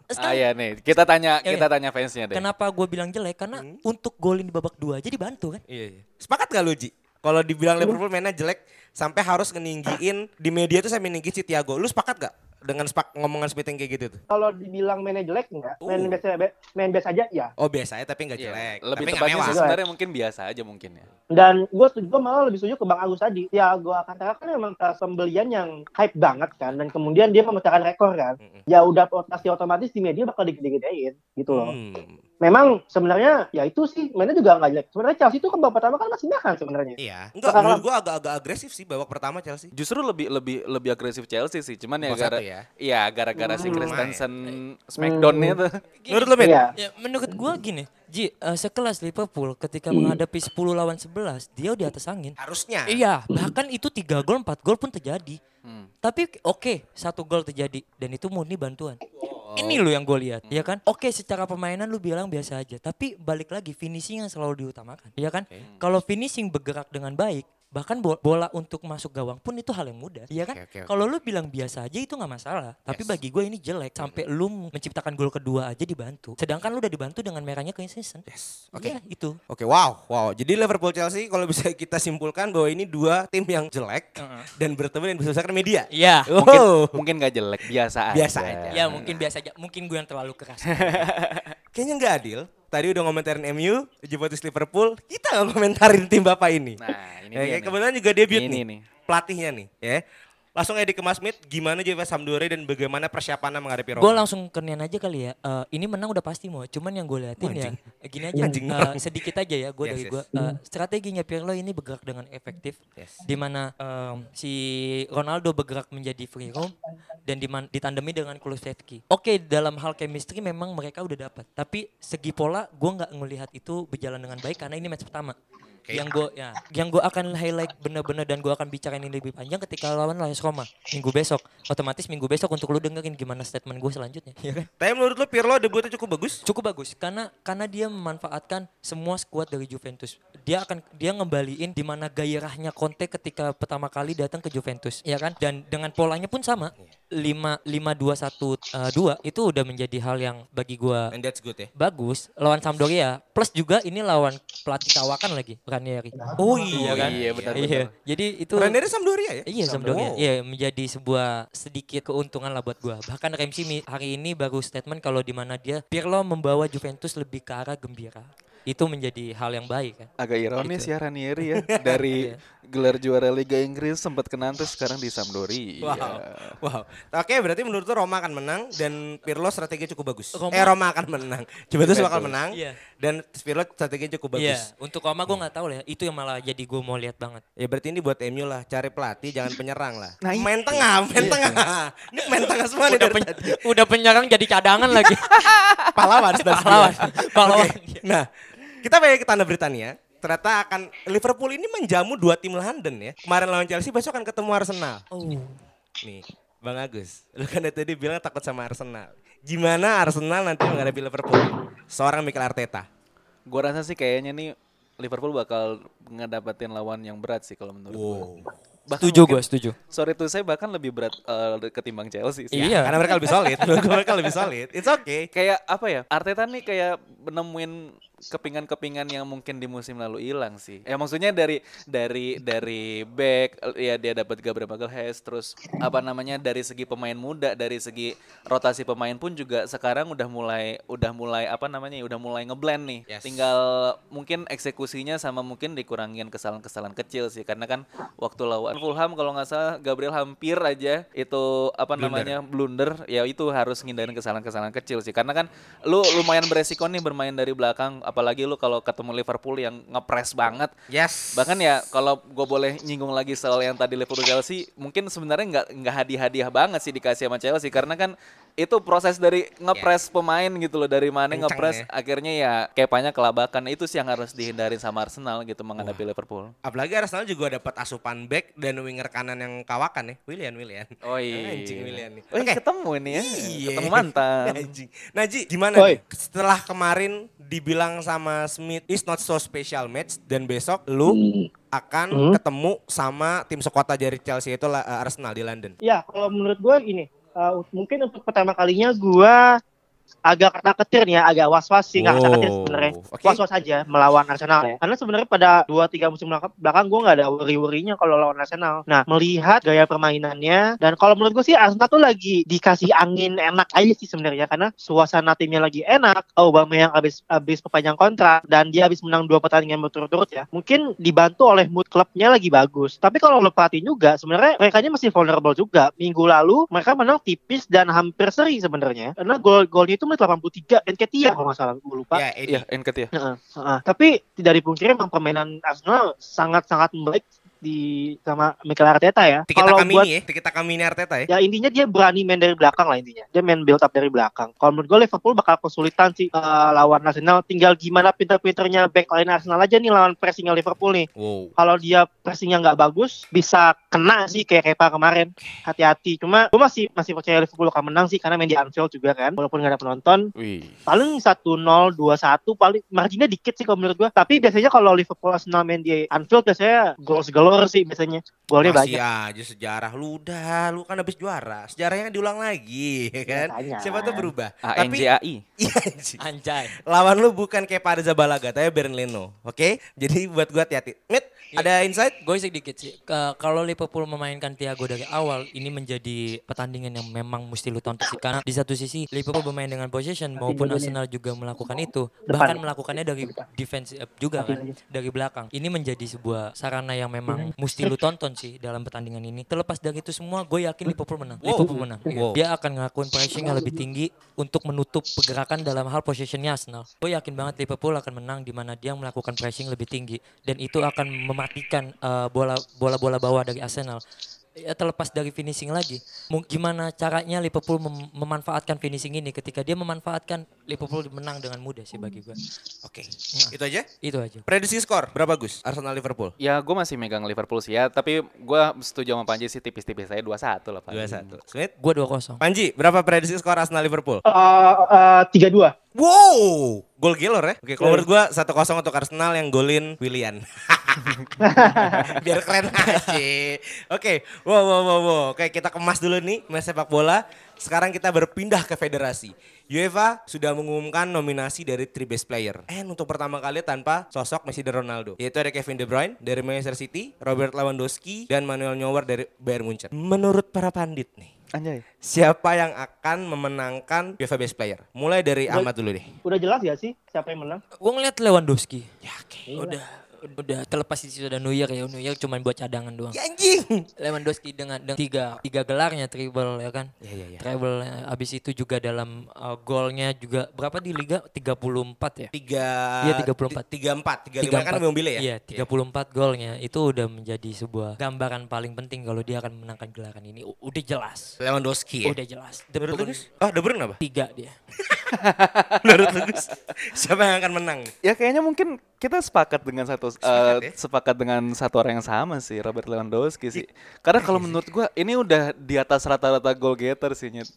Ah iya nih, kita tanya
Ya,
kita
ya.
tanya fansnya deh.
Kenapa gue bilang jelek? Karena untuk golin di babak dua aja dibantu kan.
Iya, iya. Sepakat gak lu Ji? Kalau dibilang Liverpool mainnya jelek sampai harus ngeninggiin di media tuh sampai ninggi si Thiago. Lu sepakat gak dengan sepak ngomongan yang kayak gitu tuh?
Kalau dibilang mainnya jelek enggak? Main
Uh.
biasa main biasa aja ya.
Oh biasa ya tapi nggak
Iya,
jelek.
Lebih
tapi nggak
tepatnya
mewah.
sebenarnya mungkin biasa aja mungkin ya.
Dan gue setuju gua malah lebih setuju ke Bang Agus tadi. Thiago Alcantara kan memang uh, pembelian yang hype banget kan dan kemudian dia memecahkan rekor kan.
Mm-mm.
Ya udah pasti otomatis di media bakal digede-gedein gitu loh.
Hmm.
Memang sebenarnya ya itu sih mainnya juga nggak jelek. Sebenarnya Chelsea itu kan babak pertama kan masih nahan sebenarnya.
Iya. Enggak,
Sekarang-
menurut gua agak-agak agresif sih babak pertama Chelsea.
Justru lebih lebih lebih agresif Chelsea sih, cuman ya gara
ya.
iya gara-gara si
Hmm.
Christensen Smackdown-nya tuh.
Menurut Mit?
Iya.
Ya, menurut gua gini, Ji, eh, sekelas Liverpool ketika menghadapi 10 lawan 11, dia di atas angin.
Harusnya.
Iya, bahkan itu 3 gol, 4 gol pun terjadi.
Hmm.
Tapi oke, satu gol terjadi dan itu murni bantuan. Ini lo yang gue lihat, ya kan? Oke, secara permainan lu bilang biasa aja, tapi balik lagi finishing yang selalu diutamakan, ya kan? Kalau finishing bergerak dengan baik, bahkan bo- bola untuk masuk gawang pun itu hal yang mudah, ya kan?
Oke, oke, oke.
Kalau lu bilang biasa aja itu nggak masalah, tapi
Yes.
bagi gue ini jelek sampai lu menciptakan gol kedua aja dibantu. Sedangkan lu udah dibantu dengan merahnya ke season.
Yes. Oke.
Iya, itu.
Oke, wow, wow. Jadi Liverpool Chelsea kalau bisa kita simpulkan bahwa ini dua tim yang jelek dan bertemu dan diselesaikan media.
Iya.
Mungkin
Oh.
mungkin gak jelek, biasa aja.
Biasa aja.
Ya mungkin biasa aja, mungkin gue yang terlalu keras.
Kayaknya nggak adil. Tadi udah ngomentarin MU, Juventus Liverpool, kita nggak ngomentarin tim bapak ini.
Nah, ini
Ya,
dia
kayak
nih.
kebetulan juga debut
Ini
nih,
nih.
pelatihnya nih, ya. Langsung aja ke Mas Smith, gimana Juve Sampdoria dan bagaimana persiapannya menghadapi Roma?
Gue langsung ke Nian aja kali ya. Eh, ini menang udah pasti mau. Cuman yang gue liatin ya
Anjing.
eh, gini aja.
Anjing orang.
sedikit aja ya gue
Yes,
dari
yes.
gue. Eh, strateginya Pirlo ini bergerak dengan efektif.
Yes.
Di mana em, si Ronaldo bergerak menjadi free roam dan diman- ditandemi dengan Kulusevski. Oke dalam hal chemistry memang mereka udah dapat. Tapi segi pola gue nggak ngelihat itu berjalan dengan baik karena ini match pertama. Yang gue ya, yang gue akan highlight bener-bener dan gue akan bicarain ini lebih panjang ketika lawan Las Roma minggu besok. Otomatis minggu besok untuk lu dengerin gimana statement gue selanjutnya, ya kan?
Tapi menurut lu Pirlo debutnya cukup bagus?
Cukup bagus karena karena dia memanfaatkan semua skuad dari Juventus. Dia akan dia ngembaliin di mana gairahnya Conte ketika pertama kali datang ke Juventus, ya kan? Dan dengan polanya pun sama. 5 5 2 1 2 itu udah menjadi hal yang bagi gua
And that's good ya.
bagus lawan Sampdoria. Plus juga ini lawan pelatih kawakan lagi, Ranieri.
Oh iya
kan?
Iya benar
Iya. Jadi itu
Ranieri Sampdoria ya?
Iya
Oh.
Sampdoria. Iya menjadi sebuah sedikit keuntungan lah buat gua. Bahkan Ramsey mi- hari ini baru statement kalau di mana dia Pirlo membawa Juventus lebih ke arah gembira. Itu menjadi hal yang baik kan.
Agak ironis
Gitu.
ya Ranieri ya dari gelar juara Liga Inggris sempat kena terus sekarang di Sampdoria.
Wow. Wow. Oke, berarti menurut lu Roma akan menang dan Pirlo strategi cukup bagus.
Roma-
Eh Roma akan menang. Juventus bakal menang.
Iya.
Dan Pirlo strategi cukup
Iya,
bagus.
untuk Roma gua nggak tahu lah. ya. Itu yang malah jadi gua mau lihat banget.
Ya berarti ini buat MU lah, cari pelatih jangan penyerang lah.
Nah,
main tengah, main tengah. Ini main tengah semua nih
Udah, pen-
tadi.
udah penyerang jadi cadangan lagi.
Pahlawan sudah
Pahlawan. Pahlawan.
Oke, Nah, kita balik ke Tanah Britania. Ternyata akan Liverpool ini menjamu dua tim London ya. Kemarin lawan Chelsea, besok akan ketemu Arsenal.
Oh.
Nih, Bang Agus, lu kan tadi bilang takut sama Arsenal. Gimana Arsenal nanti menghadapi Liverpool? Seorang Mikel Arteta.
Gua rasa sih kayaknya nih Liverpool bakal ngedapetin lawan yang berat sih kalau menurut gua. Bahkan
Setuju gua, setuju.
Sorry tuh saya bahkan lebih berat eh, ketimbang Chelsea sih.
Iya.
Karena mereka lebih solid. Mereka lebih solid. It's okay.
Kayak apa ya? Arteta nih kayak nemuin kepingan-kepingan yang mungkin di musim lalu hilang sih. Ya maksudnya dari dari dari back ya dia dapat Gabriel Magalhaes terus apa namanya dari segi pemain muda, dari segi rotasi pemain pun juga sekarang udah mulai udah mulai apa namanya? udah mulai ngeblend nih.
Yes.
Tinggal mungkin eksekusinya sama mungkin dikurangin kesalahan-kesalahan kecil sih karena kan waktu lawan Fulham kalau nggak salah Gabriel hampir aja itu apa
Blunder.
namanya blunder ya itu harus ngindarin kesalahan-kesalahan kecil sih karena kan lu lumayan beresiko nih bermain dari belakang apalagi lu kalau ketemu Liverpool yang ngepres banget
Yes.
bahkan ya kalau gue boleh nyinggung lagi soal yang tadi Liverpool Chelsea mungkin sebenarnya nggak nggak hadiah-hadiah banget sih dikasih sama Chelsea karena kan itu proses dari ngepres pemain gitu loh dari mana
Kencang
ngepres
ya.
akhirnya ya kepanya kelabakan itu sih yang harus dihindarin sama Arsenal gitu menghadapi Liverpool
Apalagi Arsenal juga dapat asupan back dan winger kanan yang kawakan ya. William, William.
oh iya
Anjing William nih.
Wih,
Oke.
ketemu ini ya
Iya.
ketemu mantan
Anjing. Nah Ji, gimana
Oi.
nih? Setelah kemarin dibilang sama Smith is not so special match dan besok lu akan
Hmm.
ketemu sama tim sekota dari Chelsea itu eh, Arsenal di London.
Ya, kalau menurut gue ini, uh, mungkin untuk pertama kalinya gue agak kata ketir nih ya, agak was-was sih, nggak kata ketir
Oh,
sebenarnya.
oke.
Was-was aja melawan Arsenal ya. Karena sebenarnya pada 2-3 musim belakang, gue nggak ada worry-worrynya kalau lawan Arsenal. Nah, melihat gaya permainannya, dan kalau menurut gue sih Arsenal tuh lagi dikasih angin enak aja sih sebenarnya. Karena suasana timnya lagi enak, Aubameyang habis habis perpanjang kontrak, dan dia habis menang dua pertandingan berturut-turut ya. Mungkin dibantu oleh mood klubnya lagi bagus. Tapi kalau lo perhatiin juga, sebenarnya mereka masih vulnerable juga. Minggu lalu mereka menang tipis dan hampir seri sebenarnya. Karena gol-golnya itu menit 83 Enketia kalau nggak salah, gue lupa.
Ya, Eddie.
Iya, Enket ya.
Heeh, heeh. Tapi tidak dipungkiri memang permainan Arsenal sangat-sangat baik di sama Mikel Arteta ya.
Tikita
Kalau
kami
buat
ini ya, tikita kami ini Arteta ya.
ya intinya dia berani main dari belakang lah intinya. Dia main build up dari belakang. Kalau menurut gue Liverpool bakal kesulitan sih eh, lawan Arsenal. Tinggal gimana pinter-pinternya back line Arsenal aja nih lawan pressingnya Liverpool nih.
Wow.
Kalau dia pressingnya nggak bagus, bisa kena sih kayak Kepa kemarin. Hati-hati. Cuma gue masih masih percaya Liverpool akan menang sih karena main di Anfield juga kan. Walaupun nggak ada penonton,
Wih.
paling 1-0, 2-1 paling marginnya dikit sih kalau menurut gua. Tapi biasanya kalau Liverpool Arsenal main di Anfield biasanya gol segelor sih biasanya. Golnya
Masih
banyak.
aja sejarah lu udah, lu kan habis juara. Sejarahnya diulang lagi, ya kan?
Makanya.
Siapa tuh berubah. Tapi
ANJAI.
Iya, anjing.
Anjay.
lawan lu bukan kayak pada Zabalaga, tapi Bern Leno. Oke? Jadi buat gua hati-hati. Mit, ada insight?
Gue sedikit sih. Kalau Liverpool memainkan Thiago dari awal, ini menjadi pertandingan yang memang mesti lu tonton sih. Karena di satu sisi Liverpool bermain dengan possession maupun Arsenal juga melakukan itu. Bahkan melakukannya dari defense up juga kan, dari belakang. Ini menjadi sebuah sarana yang memang mesti lu tonton sih dalam pertandingan ini. Terlepas dari itu semua, gue yakin Liverpool menang. Liverpool menang. Iya.
Wow.
Dia akan ngelakuin pressing yang lebih tinggi untuk menutup pergerakan dalam hal possessionnya Arsenal. Gue yakin banget Liverpool akan menang di mana dia melakukan pressing lebih tinggi dan itu akan mematikan eh, bola bola bola bawah dari Arsenal. ya terlepas dari finishing lagi. Gimana caranya Liverpool mem- memanfaatkan finishing ini ketika dia memanfaatkan Liverpool menang dengan mudah sih bagi gue.
Oke. Itu aja.
Itu aja.
Prediksi skor berapa Gus? Arsenal Liverpool.
Ya gue masih megang Liverpool sih ya, tapi gue setuju sama Panji sih tipis-tipis saya 2-1 lah Pak.
2-1. Smith.
Gue 2-0.
Panji, berapa prediksi skor Arsenal Liverpool?
Eh, eh, tiga dua.
Wow, gol Gelor ya. Oke, kalau menurut gua 1-0 untuk Arsenal yang golin Willian. Biar keren aja. Oke, wow, wow, wow, wow. Oke, kita kemas dulu nih match sepak bola. Sekarang kita berpindah ke federasi. UEFA sudah mengumumkan nominasi dari three best player. And untuk pertama kali tanpa sosok Messi dan Ronaldo. Yaitu ada Kevin De Bruyne dari Manchester City, Robert Lewandowski, dan Manuel Neuer dari Bayern Munchen. Menurut para pandit nih,
Anjay.
siapa yang akan memenangkan UEFA Best Player? Mulai dari Ahmad dulu deh.
Udah jelas gak sih siapa yang menang?
Gue ngeliat Lewandowski.
Ya, oke.
Udah udah terlepas di situ ada Neuer ya Neuer cuma buat cadangan doang.
Ya anjing.
Lewandowski dengan, dengan tiga tiga gelarnya treble ya kan.
Ya, ya, ya.
Treble abis itu juga dalam uh, golnya juga berapa di liga 34 ya.
Tiga,
Iya, 34.
Tiga empat, tiga lima kan mobilnya ya.
Iya, 34 golnya itu udah menjadi sebuah gambaran paling penting kalau dia akan memenangkan gelaran ini. U- udah jelas.
Lewandowski ya.
Udah jelas. De Bruyne?
Oh, De Bruyne apa?
tiga dia.
Menurut lu? Siapa yang akan menang?
Ya kayaknya mungkin kita sepakat dengan satu
Sepakat
eh,
ya?
sepakat dengan satu orang yang sama sih Robert Lewandowski sih. Karena kalau menurut gua ini udah di atas rata-rata goal getter sih Nyet.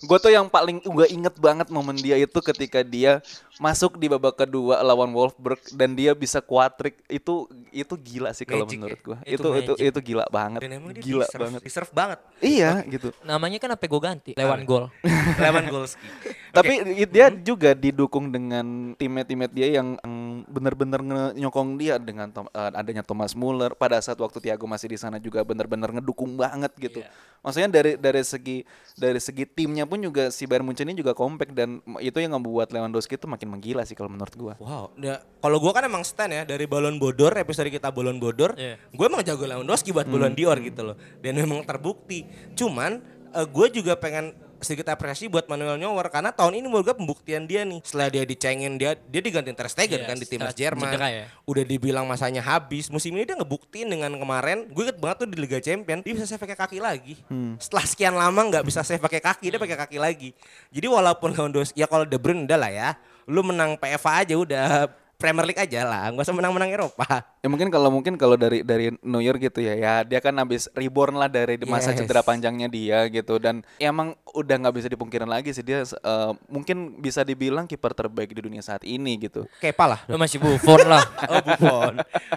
Gue tuh yang paling gue inget banget momen dia itu ketika dia masuk di babak kedua lawan Wolfsburg dan dia bisa kuatrik itu itu gila sih kalau menurut
ya?
gua.
Itu
Itu itu itu gila banget.
Dan emang dia
Gila
deserve,
banget.
deserve banget.
Iya gitu.
Namanya kan apa gue ganti? Lewan gol.
Lewandowski.
Tapi i- dia juga didukung dengan teammate-teammate dia yang benar-benar nge- nyokong dia dengan Tom- eh, adanya Thomas Muller pada saat waktu Thiago masih di sana juga benar-benar ngedukung banget gitu. Maksudnya dari dari segi dari segi timnya pun juga si Bayern Munchen ini juga compact dan itu yang membuat Lewandowski itu makin menggila sih kalau menurut gua.
Wow, ya, kalau gua kan emang stand ya dari balon bodor episode kita balon bodor,
Iya.
gue emang jago Lewandowski buat balon Dior gitu loh. Dan memang terbukti. Cuman gue juga pengen sedikit apresiasi buat Manuel Neuer karena tahun ini menurut gue pembuktian dia nih. Setelah dia dicengin dia dia digantiin Ter Stegen
Iya,
kan di timnas Jerman.
ya.
Udah dibilang masanya habis. Musim ini dia ngebuktiin dengan kemarin. Gue inget banget tuh di Liga Champion dia bisa saya pakai kaki lagi. Setelah sekian lama nggak bisa saya pakai kaki dia pakai kaki lagi. Jadi walaupun Lewandowski ya kalau De Bruyne udah lah ya. Lu menang PFA aja udah Premier League aja lah, nggak usah menang-menang Eropa.
Ya mungkin kalau mungkin kalau dari dari Neuer gitu ya, ya dia kan habis reborn lah dari masa
Yes.
cedera panjangnya dia gitu dan ya emang udah nggak bisa dipungkirin lagi sih dia eh, mungkin bisa dibilang kiper terbaik di dunia saat ini gitu.
Kepa lah.
Lu masih Buffon lah.
Oh Buffon.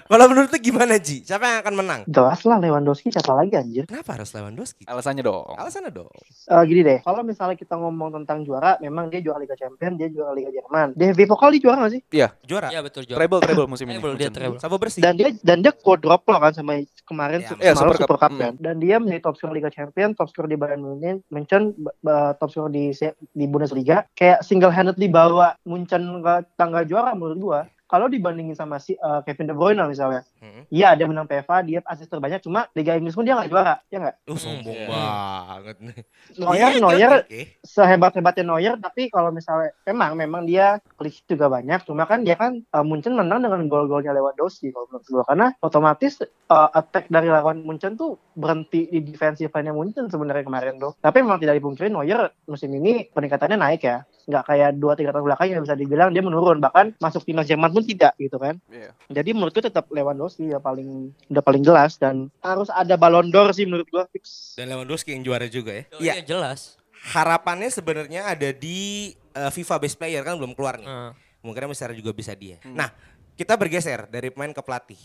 Kalau menurut lu gimana Ji? Siapa yang akan menang?
Jelas lah Lewandowski siapa lagi anjir.
Kenapa harus Lewandowski?
Alasannya dong.
Alasannya dong.
Eh, gini deh, kalau misalnya kita ngomong tentang juara, memang dia juara Liga Champions, dia juara Liga Jerman. DFB Pokal dia juara gak sih?
Iya,
Juara.
Iya betul Jor.
treble treble musim ini.
Treble, dia treble.
Bersih.
Dan dia dan dia quadruple kan sama kemarin
Ya,
semalam
Super Cup.
Super Cup
Mm.
kan. Dan dia menjadi top scorer Liga Champions, top scorer di Bayern Munchen, Munchen top scorer di di Bundesliga. Kayak single handedly bawa Munchen ke tangga juara menurut gua. Kalau dibandingin sama si eh, Kevin De Bruyne misalnya,
Hmm.
iya dia menang PFA, dia asis terbanyak, cuma Liga Inggris pun dia nggak juara, ya nggak?
Uh, sombong
Iya.
banget nih.
Neuer,
oke,
Neuer
oke.
sehebat-hebatnya Neuer tapi kalau misalnya memang memang dia klik juga banyak cuma kan dia kan uh, Munchen menang dengan gol-golnya Lewandowski kalau menurut gua karena otomatis uh, attack dari lawan Munchen tuh berhenti di defensive line Munchen sebenarnya kemarin tuh tapi memang tidak dipungkiri Neuer musim ini peningkatannya naik ya nggak kayak dua tiga tahun belakang yang bisa dibilang dia menurun bahkan masuk timnas Jerman pun tidak gitu kan
Iya.
jadi menurut gua tetap Lewandowski ya paling udah paling jelas dan harus ada Ballon d'Or sih menurut gua fix
Dan Lewandowski yang juara juga ya. Iya,
Iya jelas.
harapannya sebenarnya ada di uh, FIFA Best Player kan belum keluar nih.
Heeh.
Kemungkinan besar juga bisa dia. Nah, kita bergeser dari pemain ke pelatih.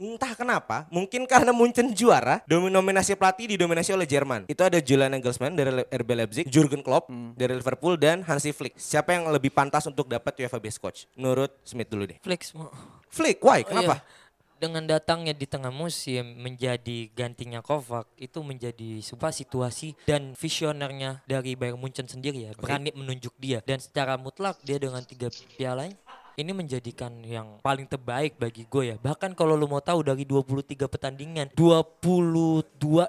Entah kenapa, mungkin karena Munchen juara, domin- nominasi pelatih didominasi oleh Jerman. Itu ada Julian Nagelsmann dari RB Leipzig, Jurgen Klopp dari Liverpool dan Hansi Flick. Siapa yang lebih pantas untuk dapat UEFA Best Coach? Menurut Smith dulu deh.
Mau.
Flick, why?
Oh,
Kenapa?
iya. Dengan datangnya di tengah musim menjadi gantinya Kovac itu menjadi sebuah situasi dan visionernya dari Bayern Munchen sendiri ya berani menunjuk dia dan secara mutlak dia dengan tiga pialanya ini menjadikan yang paling terbaik bagi gue ya. Bahkan kalau lu mau tahu dari 23 pertandingan, 22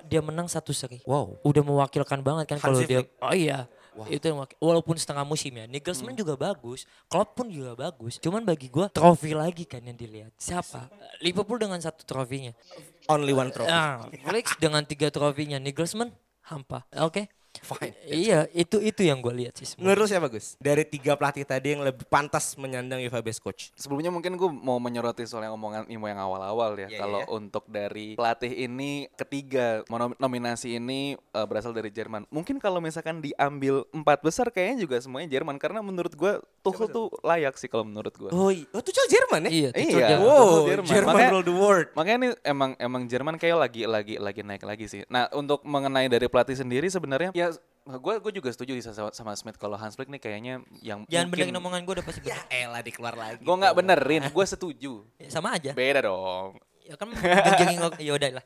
dia menang satu seri.
Wow.
Udah mewakilkan banget kan kalau dia. Oh iya. Itu yang wak- walaupun setengah musim ya.
Hmm.
Nagelsmann juga bagus, Klopp pun juga bagus. Cuman bagi gua trofi lagi kan yang dilihat. Siapa? Liverpool dengan satu trofinya.
Only one trophy.
Ah, Felix dengan tiga trofinya. Nagelsmann hampa. Oke.
Fine.
Iya, itu itu yang gue lihat sih semua.
Menurut lu siapa Gus? Dari tiga pelatih tadi yang lebih pantas menyandang UEFA Best Coach.
Sebelumnya mungkin gue mau menyoroti soal yang omongan Imo yang awal-awal ya.
Iya,
Kalau
iya.
untuk dari pelatih ini ketiga nominasi ini eh, berasal dari Jerman. Mungkin kalau misalkan diambil empat besar kayaknya juga semuanya Jerman karena menurut gue Tuchel tuh layak sih kalau menurut gue.
Oh, oh Tuchel Jerman ya?
Iya, Tuchel
Iya.
Jerman.
Wow,
Tuchel
Jerman,
Jerman. Makanya-
rule the world.
Makanya ini emang emang Jerman kayak lagi lagi lagi naik lagi sih. Nah untuk mengenai dari pelatih sendiri sebenarnya ya gue gue juga setuju sama, sama Smith kalau Hans Flick nih kayaknya yang
Jangan
mungkin
benerin omongan gue udah pasti bener.
Elah dikeluar lagi.
gue nggak benerin, gue setuju.
Ya, sama aja.
Beda dong.
Ya kan ya udah lah.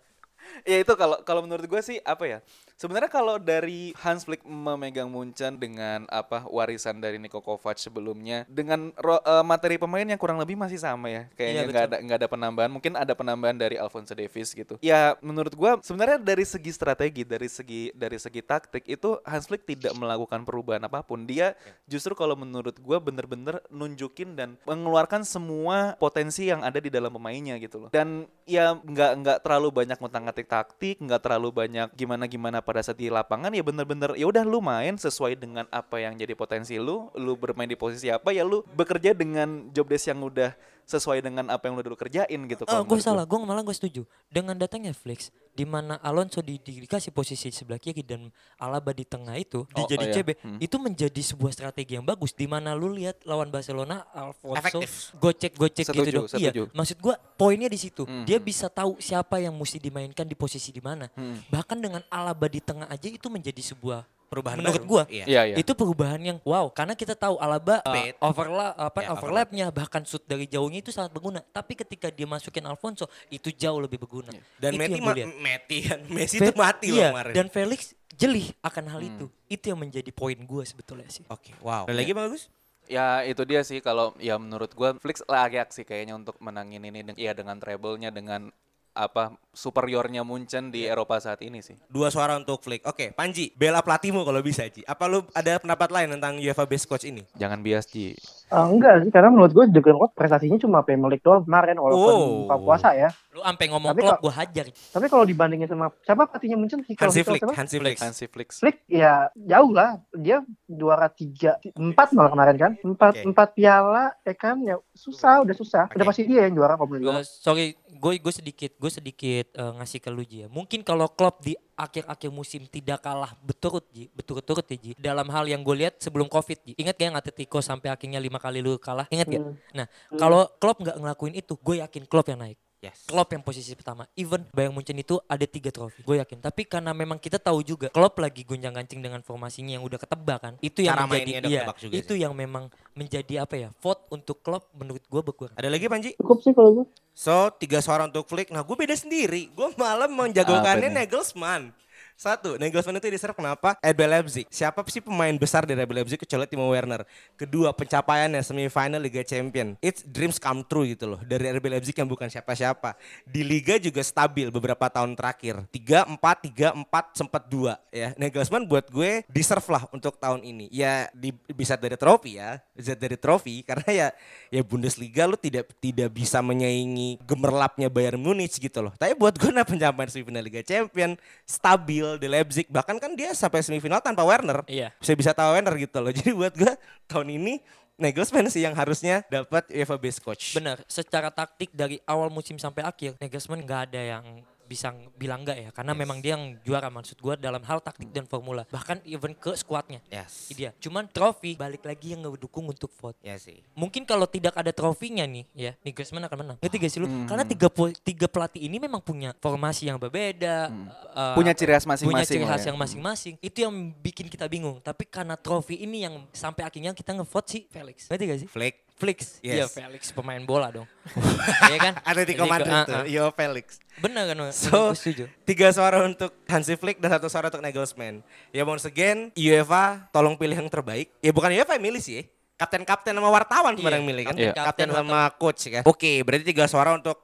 ya itu kalau kalau menurut gue sih apa ya sebenarnya kalau dari Hans Flick memegang Munchen dengan apa warisan dari Niko Kovac sebelumnya dengan ro- eh, materi pemain yang kurang lebih masih sama ya kayaknya
Iya,
nggak
betul.
ada nggak ada penambahan mungkin ada penambahan dari Alphonso Davies gitu. Ya menurut gue sebenarnya dari segi strategi dari segi dari segi taktik itu Hans Flick tidak melakukan perubahan apa pun. Dia justru kalau menurut gue bener-bener nunjukin dan mengeluarkan semua potensi yang ada di dalam pemainnya gitu loh. Dan ya nggak nggak terlalu banyak ngotak-ngatik taktik nggak terlalu banyak gimana gimana pada saat di lapangan ya bener-bener ya udah lu main sesuai dengan apa yang jadi potensi lu lu bermain di posisi apa ya lu bekerja dengan job desk yang udah sesuai dengan apa yang lu dulu kerjain gitu
Oh,
kalau
gue salah, gue malah gue setuju. Dengan datangnya Flex, di mana Alonso di, di- dikasih posisi sebelah kiri dan Alaba di tengah itu,
Oh,
jadi
oh iya.
CB,
Hmm.
itu menjadi sebuah strategi yang bagus. Di mana lu lihat lawan Barcelona, Alfonso gocek-gocek gitu dong.
setuju.
Iya, maksud gue poinnya di situ.
Hmm.
Dia bisa tahu siapa yang mesti dimainkan di posisi di mana.
Hmm.
Bahkan dengan Alaba di tengah aja itu menjadi sebuah
Perubahan
menurut
baru.
gua
Iya.
Iya, iya.
itu perubahan yang wow karena kita tahu Alaba uh,
Bait.
overlap apa
Ya,
overlapnya bahkan shoot dari jauhnya itu sangat berguna tapi ketika dia masukin Alfonso itu jauh lebih berguna
Dan
Itu
Messi
yang gua
ma-
lihat.
Messi kan itu mati loh
iya,
kemarin.
dan Felix jelih akan hal
Hmm.
itu itu yang menjadi poin gue sebetulnya sih
Oke, wow. Ada lagi Bang Agus?
Ya itu dia sih kalau ya menurut gua Flix layak sih kayaknya untuk menangin ini deng- ya dengan treble-nya dengan apa superiornya Munchen di Eropa saat ini sih.
Dua suara untuk Flick. Oke, Panji, bela pelatihmu kalau bisa, Ji. Apa lu ada pendapat lain tentang UEFA Best Coach ini?
Jangan bias Ji.
Ah, enggak sih, karena menurut gue Jurgen Klopp prestasinya cuma Premier League doang kemarin walaupun
Oh.
buka puasa ya.
lu sampai ngomong
Tapi kok-
gue hajar
Tapi kalau dibandingin sama siapa pelatihnya Munchen Hickel,
Hansi Flick? Hansi Flick.
Hansi Flix.
Flick ya jauh lah dia juara tiga empat malah kemarin kan empat
Oke.
empat piala ya kan ya susah udah susah udah
Oke.
pasti dia yang juara kalau menurut
Gua-
gue
sorry gue gue sedikit gue sedikit eh, ngasih ke lu Ji ya. Mungkin kalau Klopp di akhir-akhir musim tidak kalah berturut Ji berturut-turut ya Ji dalam hal yang gue lihat sebelum covid Ji. Ingat gak yang Atletico sampai akhirnya lima kali lu kalah? Ingat gak
Hmm.
nah kalau Klopp nggak ngelakuin itu gue yakin Klopp yang naik
Yes.
Klopp yang posisi pertama. Even Bayern Munchen itu ada tiga trofi. Gue yakin. Tapi karena memang kita tahu juga Klopp lagi gunjang-gancing dengan formasinya yang udah ketebak kan. Itu yang
Cara
menjadi iya,
juga
itu yang memang menjadi apa ya? Vote untuk Klopp menurut gue berkurang.
Ada lagi Panji?
cukup sih kalau gue
So, tiga suara untuk Flick. Nah, gue beda sendiri. Gue malah menjagokannya? Nagelsmann. Satu, Nagelsmann itu diserap kenapa? RB Leipzig. Siapa sih pemain besar dari RB Leipzig kecuali Timo Werner? Kedua, pencapaiannya semifinal Liga Champion. It's dreams come true gitu loh. Dari RB Leipzig yang bukan siapa-siapa. Di Liga juga stabil beberapa tahun terakhir. 3, 4, 3, 4, sempat 2 ya. Nagelsmann buat gue deserve lah untuk tahun ini. Ya di, bisa dari trofi ya. Bisa dari trofi karena ya ya Bundesliga lu tidak tidak bisa menyaingi gemerlapnya Bayern Munich gitu loh. Tapi buat gue nah pencapaian semifinal Liga Champion stabil di Leipzig bahkan kan dia sampai semifinal tanpa Werner.
Iya.
Bisa bisa tahu Werner gitu loh. Jadi buat gue tahun ini Nagelsmann sih yang harusnya dapat UEFA Best Coach.
Benar, secara taktik dari awal musim sampai akhir, Nagelsmann nggak ada yang bisa ng- bilang enggak ya? Karena memang dia yang juara maksud gua dalam hal taktik dan formula. Bahkan even ke skuadnya
Yes.
dia. Cuman trofi balik lagi yang ngedukung untuk vote.
Ya sih.
mungkin kalau tidak ada trofinya nih ya Nagelsmann akan menang. Ngerti gak sih lu? Karena tiga tiga pelatih ini memang punya formasi yang berbeda eh,
Punya ciri khas
punya
masing-masing.
ciri
lah
khas
ya.
yang masing-masing. Itu yang bikin kita bingung. Tapi karena trofi ini yang sampai akhirnya kita ngevote si Felix. Ngerti gak sih?
Flick.
Felix
Yes.
iya Felix pemain bola dong Iya kan
Atletico Madrid
ah,
tuh.
ah.
Yo Felix.
bener kan
So,
setuju
tiga suara untuk Hansi Flick dan satu suara untuk Nagelsmann. Ya once again, UEFA tolong pilih yang terbaik. Ya bukan UEFA yang milih sih. Kapten-kapten sama wartawan kemarin
Iya,
yang milih kan.
kapten-
Kapten,
kapten
sama coach kan. Oke, berarti tiga suara untuk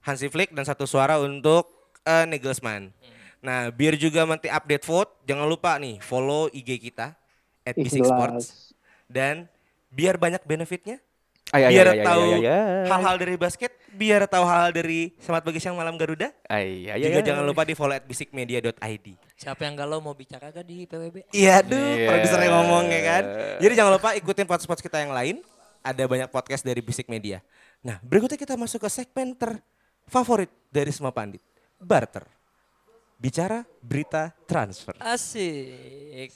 Hansi Flick dan satu suara untuk eh, Nagelsmann. Nah, biar juga nanti update vote, jangan lupa nih follow IG kita at. Sports. Dan biar banyak benefitnya,
Ay, ay,
biar
ay, ay,
tahu
ay, ay, ay.
hal-hal dari basket, biar tahu hal dari Selamat Pagi Siang Malam Garuda.
Ay, ay, ay,
Juga
ay.
jangan lupa di follow at basicmedia.id.
Siapa yang galau mau bicara kan di PWB?
Iya, aduh,
Iya.
produsernya ngomong ya kan. Jadi jangan lupa ikutin podcast kita yang lain. Ada banyak podcast dari Basic Media. Nah, berikutnya kita masuk ke segmen terfavorit dari semua pandit. Barter. Bicara berita transfer.
Asik.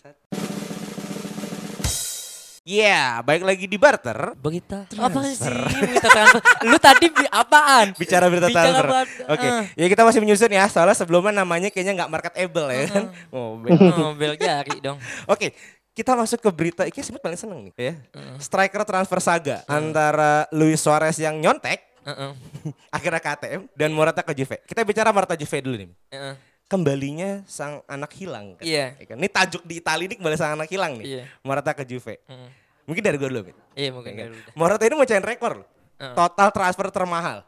Yeah, baik lagi di barter.
Berita apa sih? Berita transfer. Lu tadi bi- apaan?
Bicara berita transfer.
bar-
Oke,
ah.
ya kita masih menyusun ya. Soalnya sebelumnya namanya kayaknya nggak marketable ya kan. Oh, be-
Oh, bel jari dong.
Oke, kita masuk ke berita. Iki sempat paling seneng nih ya. Striker transfer saga antara Luis Suarez yang nyontek
Heeh.
akhirnya KTM dan Morata ke Juve. Kita bicara Morata Juve dulu nih.
Heeh.
Kembalinya sang anak hilang. Kan?
Iya.
Ya kan? Ini tajuk di Italia ini kembali sang anak hilang nih.
Iya.
Morata ke Juve.
Heeh.
Mungkin dari gue dulu, Mit.
Iya mungkin
Ya kan?
dari udah.
Morata ini mecahin rekor loh.
Heeh.
Total transfer termahal.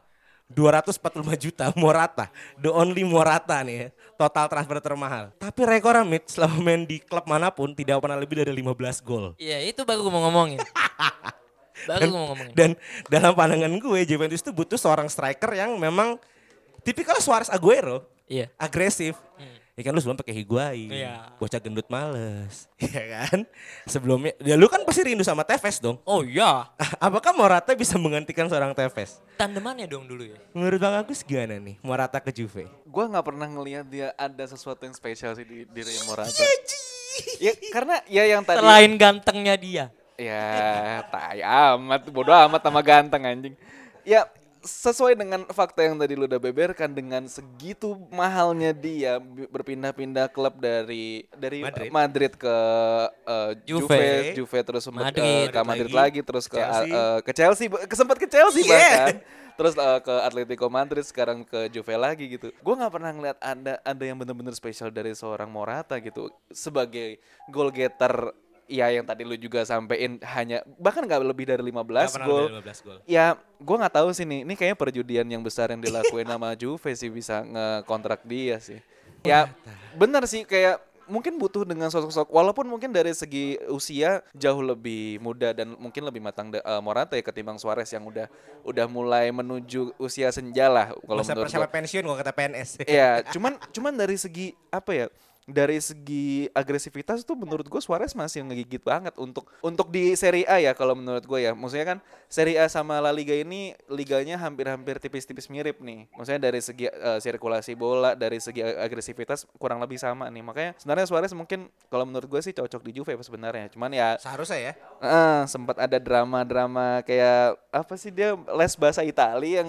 245 juta Morata. The only Morata nih ya. Total transfer termahal. Tapi rekornya Mit selama main di klub mana pun tidak pernah lebih dari 15 gol.
Iya itu baru gue mau ngomongin. baru gue mau ngomongin.
Dan dalam pandangan gue Juventus itu butuh seorang striker yang memang tipikal Suarez Aguero.
Iya.
Agresif. Ya kan lu sebelum pakai Higuain,
Iya.
bocah gendut males, ya kan? Sebelumnya, ya lu kan pasti rindu sama Tevez dong.
Oh iya.
Apakah Morata bisa menggantikan seorang Tevez?
Tandemannya dong dulu ya.
Menurut Bang Agus gimana nih Morata ke Juve?
Gue nggak pernah ngelihat dia ada sesuatu yang spesial sih di diri Morata. ya karena ya yang tadi
Selain gantengnya dia.
Ya, tai amat, bodoh amat sama ganteng anjing. Ya, sesuai dengan fakta yang tadi lu udah beberkan dengan segitu mahalnya dia berpindah-pindah klub dari dari
Madrid.
Madrid, ke eh,
Juve.
Juve, Juve terus sempat
Madrid.
ke, ke Madrid
Lagi.
lagi, terus ke
Chelsea.
eh, ke Chelsea, sempat ke Chelsea
Yeah.
bahkan. Terus eh, ke Atletico Madrid sekarang ke Juve lagi gitu. Gue nggak pernah ngeliat ada ada yang bener-bener spesial dari seorang Morata gitu sebagai goal getter ya yang tadi lu juga sampein hanya bahkan nggak lebih dari 15 gol.
15 gol.
Ya, gue nggak tahu sih nih. Ini kayaknya perjudian yang besar yang dilakuin sama Juve sih bisa ngekontrak dia sih. Ya, benar sih kayak mungkin butuh dengan sosok-sosok walaupun mungkin dari segi usia jauh lebih muda dan mungkin lebih matang da- eh, Morata ya ketimbang Suarez yang udah udah mulai menuju usia senja lah kalau menurut gua.
pensiun kalau kata PNS.
Iya, cuman cuman dari segi apa ya? Dari segi agresivitas tuh menurut gue Suarez masih ngegigit banget untuk untuk di Serie A ya kalau menurut gue ya. Maksudnya kan Serie A sama La Liga ini liganya hampir-hampir tipis-tipis mirip nih. Maksudnya dari segi eh, sirkulasi bola, dari segi ag- agresivitas kurang lebih sama nih. Makanya sebenarnya Suarez mungkin kalau menurut gue sih cocok di Juve sebenarnya. Cuman ya
Seharusnya ya.
eh, sempat ada drama-drama kayak apa sih dia les bahasa Itali yang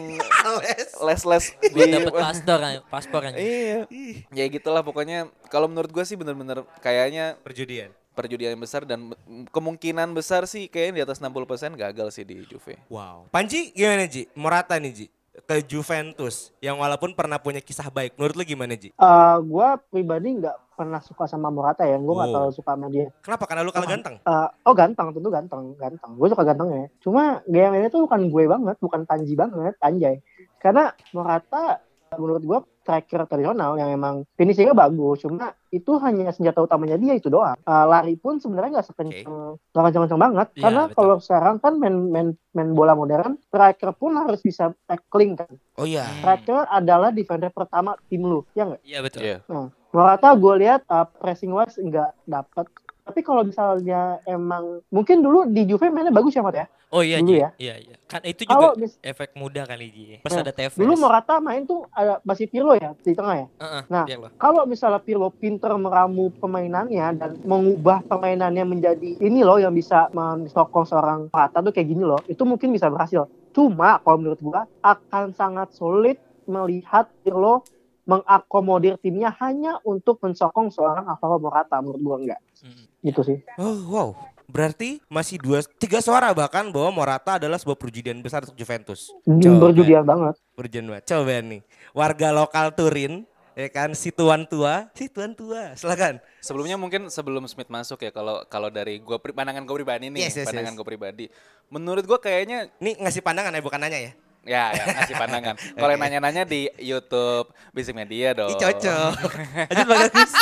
les-les
Buat
di
dapet paspor, paspor aja.
Iya. Ya gitulah pokoknya kalau menurut gue sih bener-bener kayaknya
Perjudian.
perjudian yang besar dan kemungkinan besar sih kayaknya di atas 60% gagal sih di Juve.
Wow. Panji gimana Ji? Morata nih Ji. Ke Juventus yang walaupun pernah punya kisah baik. Menurut lu gimana Ji?
Eh, gue pribadi nggak pernah suka sama Morata ya. Gue nggak
Oh.
terlalu suka sama dia.
Kenapa? Karena lu kalah ganteng.
Eh, oh ganteng, tentu ganteng, ganteng. Gue suka gantengnya. Cuma gaya mainnya tuh bukan gue banget, bukan Panji banget, anjay. Karena Morata menurut gue striker tradisional yang emang finishingnya bagus. Cuma itu hanya senjata utamanya dia itu doang. Eh, lari pun sebenarnya nggak sekenceng, nggak kenceng-kenceng banget.
Iya,
Karena kalau sekarang kan main main main bola modern, striker pun harus bisa tackling kan.
Oh iya.
Striker adalah defender pertama tim lu, ya nggak?
Iya betul.
Iya.
Nah, Morata gue lihat uh, pressing wise nggak dapat. Tapi kalau misalnya emang mungkin dulu di Juve mainnya bagus ya Mat ya.
Oh iya
Dulu
Ji.
ya.
Iya iya. Kan itu
Kalau
juga
mis-
efek muda kali Ji. Pas
Nah,
ada Tevez.
dulu Morata main tuh ada masih Pirlo ya di tengah ya.
Heeh,
Nah,
iya loh.
Kalau misalnya Pirlo pinter meramu pemainannya dan mengubah permainannya menjadi ini loh yang bisa mensokong seorang Morata tuh kayak gini loh, itu mungkin bisa berhasil. Cuma kalau menurut gua akan sangat sulit melihat Pirlo mengakomodir timnya hanya untuk mensokong seorang Alvaro Morata menurut gua enggak.
Mm.
Gitu sih.
Oh wow. Berarti masih dua tiga suara bahkan bahwa Morata adalah sebuah perjudian besar untuk Juventus. Coba.
Berjudian banget.
Perjudian banget. Coba nih. Warga lokal Turin ya kan si tuan tua, si tuan tua. Silakan.
Sebelumnya mungkin sebelum Smith masuk ya kalau kalau dari gua pri- pandangan gue pribadi nih,
Yes, yes,
pandangan
yes.
gue pribadi. Menurut gua kayaknya
Nih ngasih pandangan ya bukan nanya ya.
ya ya ngasih pandangan. Kalau yang nanya-nanya di YouTube Basic Media dong.
Ih cocok. Lanjut Bang Agus.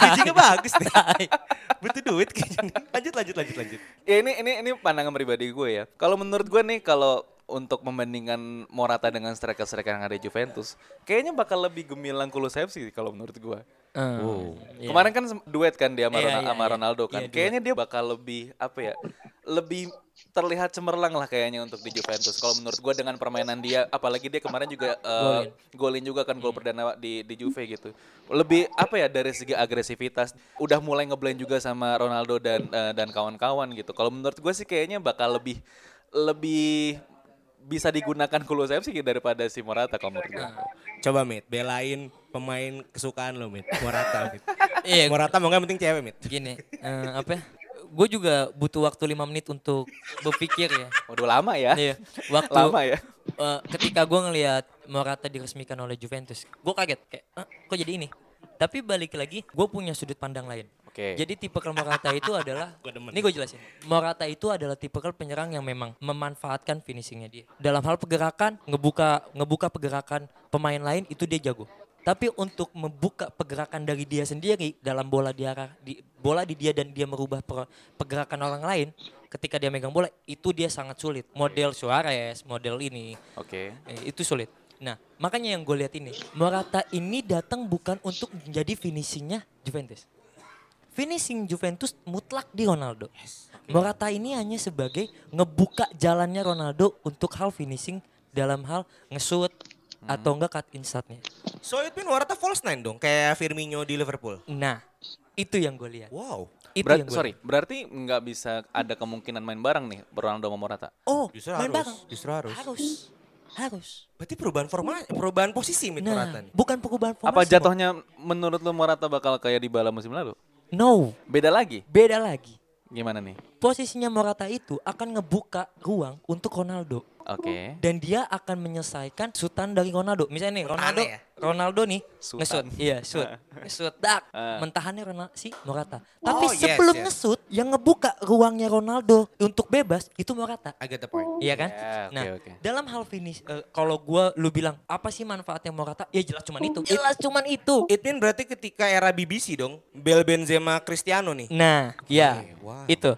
Bridgingnya bagus deh. Butuh duit kayaknya. Lanjut, lanjut, lanjut, lanjut.
Ya ini ini ini pandangan pribadi gue ya. Kalau menurut gue nih kalau untuk membandingkan Morata dengan striker-striker yang ada di Juventus, kayaknya bakal lebih gemilang Kulusevski kalau menurut gue.
Oh.
Kemarin kan duet kan dia sama,
Iya,
Ronal-
iya,
sama
iya.
Ronaldo kan.
Iya, duet.
kayaknya dia bakal lebih apa ya? Lebih terlihat cemerlang lah kayaknya untuk di Juventus. Kalau menurut gue dengan permainan dia, apalagi dia kemarin juga eh, golin juga kan gol perdana di di Juve gitu. Lebih apa ya dari segi agresivitas, udah mulai ngeblend juga sama Ronaldo dan eh, dan kawan-kawan gitu. Kalau menurut gue sih kayaknya bakal lebih lebih bisa digunakan Kulusevski daripada si Morata kalau menurut gue.
Coba, Mit, belain pemain kesukaan lo, Mit. Morata, Mit.
Iya,
Morata mau nggak penting cewek, Mit.
gini, eh, apa ya? Gue juga butuh waktu lima menit untuk berpikir ya.
Udah lama ya.
Iya, waktu
Lama ya.
eh, ketika gue ngelihat Morata diresmikan oleh Juventus, gue kaget kayak, "Ah, kok jadi ini? Tapi balik lagi, gue punya sudut pandang lain.
Oke.
Jadi tipe Morata itu adalah, ini gue jelasin. Morata itu adalah tipe penyerang yang memang memanfaatkan finishingnya dia. Dalam hal pergerakan, ngebuka ngebuka pergerakan pemain lain itu dia jago. Tapi untuk membuka pergerakan dari dia sendiri dalam bola di arah di bola di dia dan dia merubah per- pergerakan orang lain ketika dia megang bola itu dia sangat sulit. Model Suarez, model ini
Oke.
Eh, itu sulit. Nah, makanya yang gue lihat ini, Morata ini datang bukan untuk menjadi finishingnya Juventus. Finishing Juventus mutlak di Ronaldo. Morata ini hanya sebagai ngebuka jalannya Ronaldo untuk hal finishing dalam hal nge-shoot atau enggak cut inside-nya.
So it mean Morata false nine dong, kayak Firmino di Liverpool.
Nah, itu yang gue lihat.
Wow.
Itu
Berat-
yang gue
sorry, berarti nggak bisa ada kemungkinan main bareng nih Ronaldo sama Morata.
Oh,
Justru
main
harus,
bareng.
justru harus.
Harus. Harus.
Berarti perubahan forma, perubahan posisi Mit Morata
Nah,
nih.
bukan perubahan formasi.
Apa
Mo.
jatuhnya menurut lu Morata bakal kayak di bala musim lalu?
No,
Beda lagi.
beda lagi.
Gimana nih?
Posisinya Morata itu akan ngebuka ruang untuk Ronaldo.
Oke.
dan dia akan menyelesaikan sutan dari Ronaldo. Misalnya nih Ronaldo,
ya?
Ronaldo nih ngesut, iya shoot, ngesut, dak,
Ah.
mentahannya Ronaldo si Morata. Tapi
Oh, yes,
sebelum
yes.
ngesut, yang ngebuka ruangnya Ronaldo untuk bebas itu Morata.
I get the point.
Iya kan?
Ya, oke,
nah,
oke.
dalam hal finish, eh, kalau gua lu bilang apa sih manfaatnya Morata? Ya jelas cuman itu. Jelas cuman itu.
It mean berarti ketika era BBC dong, Bel Benzema Cristiano nih.
Nah, ya
wow.
itu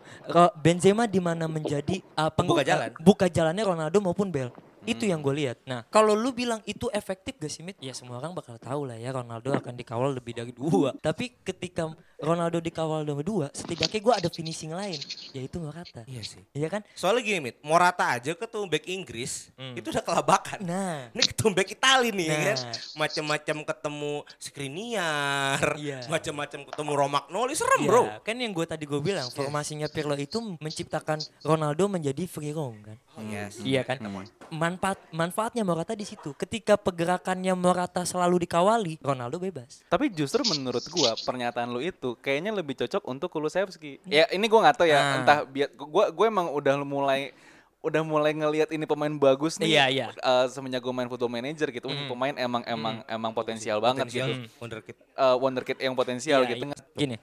Benzema di mana menjadi uh, peng-
Buka jalan.
uh, buka jalannya Ronaldo maupun Bel. Itu yang gue lihat. Nah, kalau lu bilang itu efektif gak sih, Mit? Ya semua orang bakal tahu lah ya Ronaldo akan dikawal lebih dari dua. Tapi ketika Ronaldo dikawal dari dua, setidaknya gue ada finishing lain, yaitu Morata.
Iya sih.
Iya kan?
Soalnya gini Mit, Morata aja ketemu back Inggris, itu udah kelabakan.
Nah,
Ini ketemu back Itali nih ya kan.
Nah.
Macam-macam ketemu Skriniar,
Iya.
macam-macam ketemu Romagnoli serem, Bro.
Ya, kan yang gue tadi gue bilang formasinya Pirlo itu menciptakan Ronaldo menjadi free roam kan.
Oh, yes.
Iya kan? Manfaat manfaatnya Morata di situ. Ketika pergerakannya Morata selalu dikawali, Ronaldo bebas.
Tapi justru menurut gua pernyataan lu itu kayaknya lebih cocok untuk Kulusevski. Ya ini gua nggak tahu ya,
Nah.
entah biar gua gue emang udah mulai udah mulai ngelihat ini pemain bagus nih.
Iya, iya.
eh, semenjak gue main football manager gitu, ini pemain emang emang emang potensial banget
Potensial,
gitu.
wonderkid.
Eh, wonderkid yang potensial
Iya,
gitu.
iya. Gini,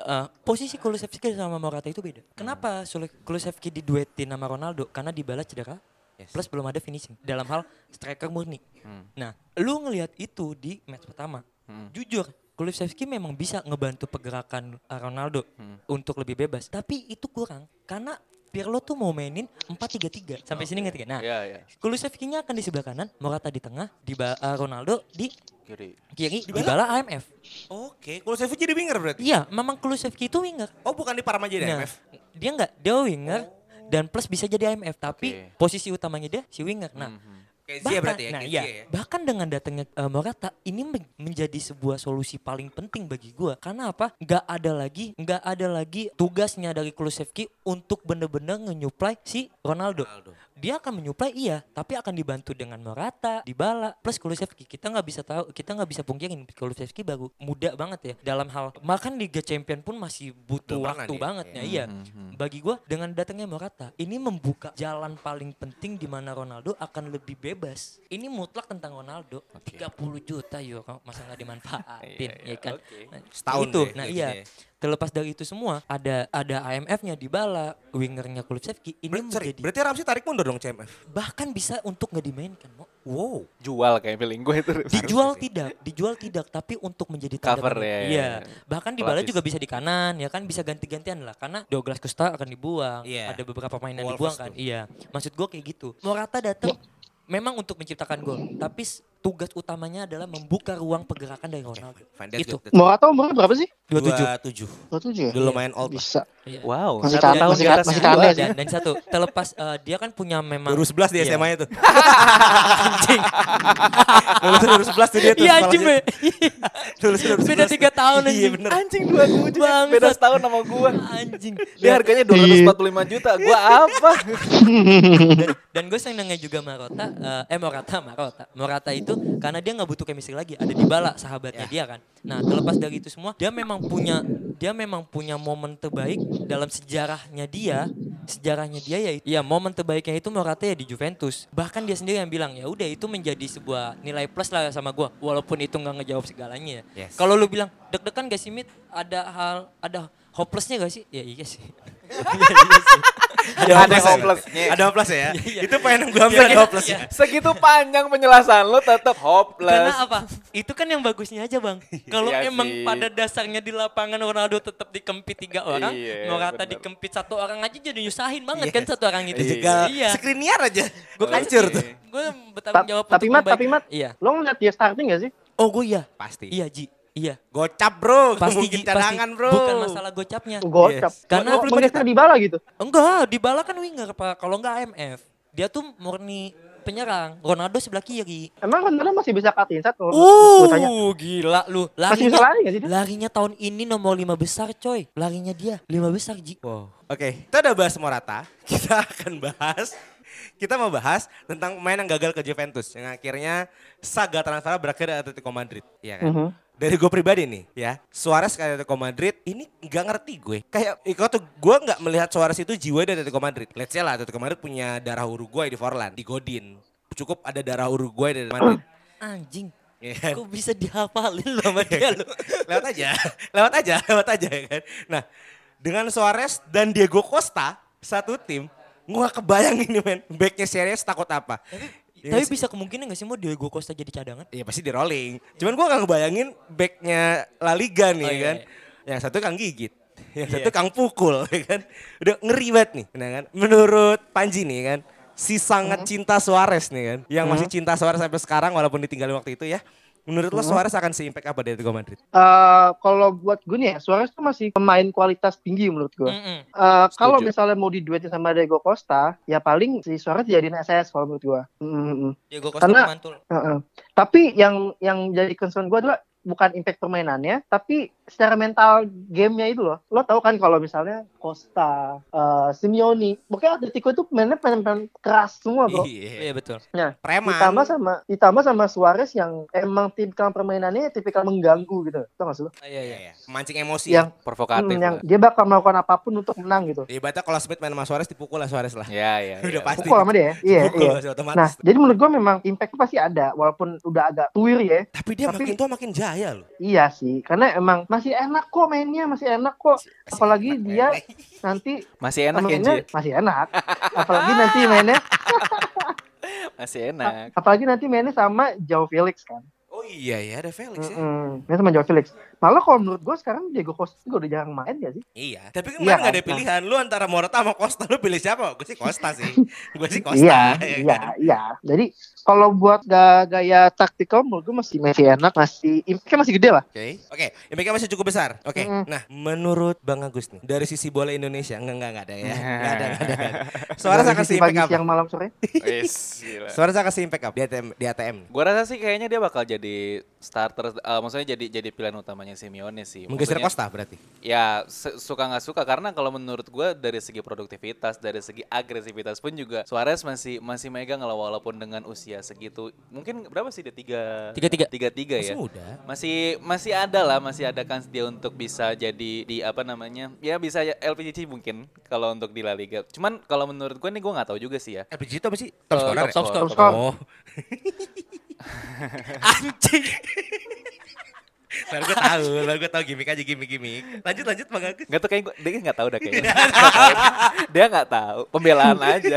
eh, posisi Kulusevski sama Morata itu beda. Kenapa Kulusevski diduetin sama Ronaldo? Karena Dybala cedera. Plus belum ada finishing dalam hal striker murni. Nah, lu ngelihat itu di match pertama. Jujur, Kulusevski memang bisa ngebantu pergerakan Ronaldo untuk lebih bebas, tapi itu kurang karena Pirlo tuh mau mainin 4-3-3. Sampai sini ngerti gak? Nah,
Iya, iya.
Kulusevski-nya akan di sebelah kanan, Morata di tengah, di Ronaldo di
Kiri.
kiri, Dybala AMF.
Oke, Kulusevski jadi winger berarti.
Iya, memang Kulusevski itu winger.
Oh, bukan di Parma jadi
Nah,
MF.
dia enggak, dia winger dan plus bisa jadi IMF, tapi
Oke.
posisi utamanya dia si winger. Nah,
Kayak
bahkan,
Zia berarti ya,
nah
kayak
iya,
ya.
bahkan dengan datangnya eh, Morata ini men- menjadi sebuah solusi paling penting bagi gua. Karena apa? Nggak ada lagi, nggak ada lagi tugasnya dari Kulusevski untuk bener-bener nge-nyuplai si Ronaldo.
Ronaldo.
Dia akan menyuplai iya, tapi akan dibantu dengan Morata, Dybala, plus Kulusevski. Kita nggak bisa tahu, kita nggak bisa pungkirin Kulusevski baru muda banget ya dalam hal bahkan Liga Champion pun masih butuh waktu banget ya. Iya. Bagi gua dengan datangnya Morata, ini membuka jalan paling penting di mana Ronaldo akan lebih bebas. Ini mutlak tentang Ronaldo. 30 juta euro masa nggak dimanfaatin ya kan.
oke.
Nah,
Setahun
itu.
deh
Nah, iya.
ya.
Terlepas dari itu semua ada ada AMF-nya di bala, wingernya Kulusevski ini
Ber- sorry,
menjadi
berarti Ramsey tarik mundur dong CMF.
bahkan bisa untuk nggak dimainkan. Mo.
Wow.
Jual kayak feeling gue itu.
Dijual tidak, dijual tidak, tapi untuk menjadi
Cover
tanda-
ya, ya,
Iya.
ya.
Bahkan di bala juga bisa di kanan ya kan bisa ganti-gantian lah karena Douglas Costa akan dibuang,
Iya.
ada beberapa pemain yang dibuang kan. Iya. Maksud gua kayak gitu. Morata datang memang untuk menciptakan gol, tapi tugas utamanya adalah membuka ruang pergerakan dari Ronaldo.
Fine, that's
Itu.
Morata umurnya berapa sih?
27.
27.
27 ya?
Udah lumayan old.
Bisa.
Iya.
Wow,
Masih
satu
kan-
tahun
masih kan- masih
gua.
kan-
dan, dan satu terlepas eh, dia kan punya memang
2011 di
Iya.
SMA itu. Lulus 2011 tuh dia tuh.
Iya anjing.
Lulus 2011.
Beda tiga tahun
Iya
anjing.
bener.
Anjing dua tujuh
Bangsat.
beda setahun sama gua.
Anjing.
Dia harganya 245 juta. Gua apa?
dan, dan gue senengnya juga Marota eh, eh Morata Marota Morata itu karena dia nggak butuh chemistry lagi ada di bala sahabatnya dia kan. Nah terlepas dari itu semua dia memang punya dia memang punya momen terbaik dalam sejarahnya dia sejarahnya dia ya ya momen terbaiknya itu Morata ya di Juventus. Bahkan dia sendiri yang bilang ya udah itu menjadi sebuah nilai plus lah sama gue walaupun itu nggak ngejawab segalanya. Ya
Yes.
kalau lu bilang deg-degan gak sih Mit? Ada hal ada hopelessnya gak sih? Ya iya sih. Iya, iya sih.
Ada
hopeless ya,
hopelessnya.
berarti? Ada hopeless ya?
Iya.
Itu poin yang gue ambil ada
Iya,
hopeless
iya.
Segitu panjang penjelasan lu tetap hopeless.
Karena apa? Itu kan yang bagusnya aja bang. Kalau
Iya
emang
sih.
pada dasarnya di lapangan Ronaldo tetap dikempit tiga orang,
Iya,
Morata
bener.
dikempit satu orang aja jadi nyusahin banget
Yes.
kan satu orang itu.
Dijegal
Iya.
Skriniar aja. Gue
Oke.
hancur tuh.
Gue bertanggung
Ta-
jawab
tapi Mat, tapi Mat,
Iya.
lo ngeliat dia starting gak sih?
Oh gue iya.
Pasti.
Iya Ji. Iya.
Gocap bro.
Pasti
Mungkin cadangan
pasti.
bro.
Bukan masalah gocapnya.
Gocap.
Karena-
Lo menggeser di bala gitu.
Enggak, di bala kan winger pak. Kalau enggak AMF. Dia tuh murni penyerang. Ronaldo sebelah kiri.
Emang Ronaldo masih bisa cut inside kalau gue tanya.
Uh, gila lu.
Masih bisa
Larinya,
lari gak sih dia?
larinya tahun ini nomor lima besar coy. Larinya dia lima besar Ji.
Wow. Oke, kita udah bahas Morata. Kita akan bahas kita mau bahas tentang pemain yang gagal ke Juventus yang akhirnya saga transfer berakhir di Atletico Madrid, Iya kan?
Mhm.
Dari gue pribadi nih, ya Suarez ke Atletico Madrid ini nggak ngerti gue. Kayak ikut tuh gue nggak melihat Suarez itu jiwa dari Atletico Madrid. Let's say lah Atletico Madrid punya darah Uruguay di Forlan, di Godin. Cukup ada darah Uruguay dari Madrid.
Anjing.
Iya kan?
Kok bisa dihafalin sama dia lo?
lewat aja, lewat aja, lewat aja ya kan. Nah, dengan Suarez dan Diego Costa satu tim, gua gak kebayang ini men, backnya serius takut apa. Ya
Tapi bisa kemungkinan gak sih mau Diego Costa jadi cadangan?
Iya pasti di rolling. Cuman gua gak ngebayangin backnya La Liga nih
Oh,
ya
iya,
kan.
iya.
Yang satu kang gigit, yang satu kang pukul ya kan. Udah ngeri banget nih, nah kan. Menurut Panji nih kan, si sangat cinta Suarez nih kan. Yang masih cinta Suarez sampai sekarang walaupun ditinggalin waktu itu ya. Menurut lo Suarez akan se-impact apa dari Atletico Madrid?
Eh, kalau buat gue nih ya, Suarez tuh masih pemain kualitas tinggi menurut gue.
Mm-mm.
Eh, kalau
Setuju.
misalnya mau diduetin sama Diego Costa, ya paling si Suarez jadiin SS kalau menurut gue. Mm-mm.
Diego Costa
Karena-
mantul.
Heeh. Tapi yang yang jadi concern gue adalah bukan impact permainannya, tapi secara mental gamenya itu loh. Lo tau kan kalau misalnya Costa, eh, Simeone, pokoknya Atletico itu mainnya pemain-pemain keras semua bro.
Iya.
Iya betul.
Nah,
Preman.
ditambah sama ditambah sama Suarez yang emang tipikal permainannya tipikal mengganggu gitu. Tau gak sih lo?
Iya iya.
Iya, Memancing emosi.
Yang
Provokatif.
Hmm, yang dia bakal melakukan apa pun untuk menang gitu.
Ya, ibaratnya kalau Smith main sama Suarez dipukul lah Suarez lah.
Ya, ya.
Udah
ya.
pasti.
Pukul sama dia ya? Iya,
Dipukul
iya.
otomatis.
Nah, jadi menurut gue memang impact pasti ada, walaupun udah agak tuir ya.
Tapi dia
tapi-
makin tua makin jaya loh.
Iya sih, karena emang masih enak kok mainnya, masih enak kok. Apalagi
enak
dia
mainnya.
nanti
Masih enak ya,
mainnya masih enak. Apalagi nanti mainnya,
Masih enak.
apalagi nanti mainnya sama Joe Felix kan.
Oh iya ya ada Felix ya.
Mm-mm. Mainnya sama Joe Felix. Malah kalau menurut gue sekarang Diego Costa juga udah jarang main ya sih.
Iya. Tapi kan
Iya
nggak ada
kan?
pilihan. Lu antara Morata sama Costa lu pilih siapa? Gue sih Costa sih. Gue sih Costa.
Iya,
ya
iya,
kan?
iya. Jadi kalau buat ga- gaya taktikal menurut gue masih masih enak, masih impactnya masih gede lah.
Oke, oke, impactnya masih cukup besar. Oke,
Mm.
nah menurut Bang Agus nih dari sisi bola Indonesia enggak enggak enggak ada ya, enggak ada enggak ada. Enggak ada. Suara
sisi
se-impact
pagi,
apa?
siang, malam, sore.
Gila.
Suara akan se-impact apa di ATM? Di ATM.
Gua rasa sih kayaknya dia bakal jadi starter, eh, maksudnya jadi jadi pilihan utamanya Simeone sih.
Menggeser Costa berarti.
Ya suka nggak suka karena kalau menurut gua dari segi produktivitas, dari segi agresivitas pun juga Suarez masih masih megang lah walaupun dengan usia segitu. Mungkin berapa sih dia tiga
Tiga-tiga.
tiga tiga
Masih
ya.
muda.
Masih masih ada lah, masih ada kans dia untuk bisa jadi di apa namanya? Ya bisa ya LPGC mungkin kalau untuk di La Liga. Cuman kalau menurut gua nih gua nggak tahu juga sih ya.
LPG itu apa sih? Top
Eh,
scorer.
top
ya?
scorer.
Oh.
Anjing.
Baru gue tahu, baru gue tahu gimmick aja gimmick-gimmick. Lanjut lanjut Bang Agus.
Nggak tuh kayak gue, dia nggak tahu dah kayaknya. dia nggak tahu, pembelaan aja.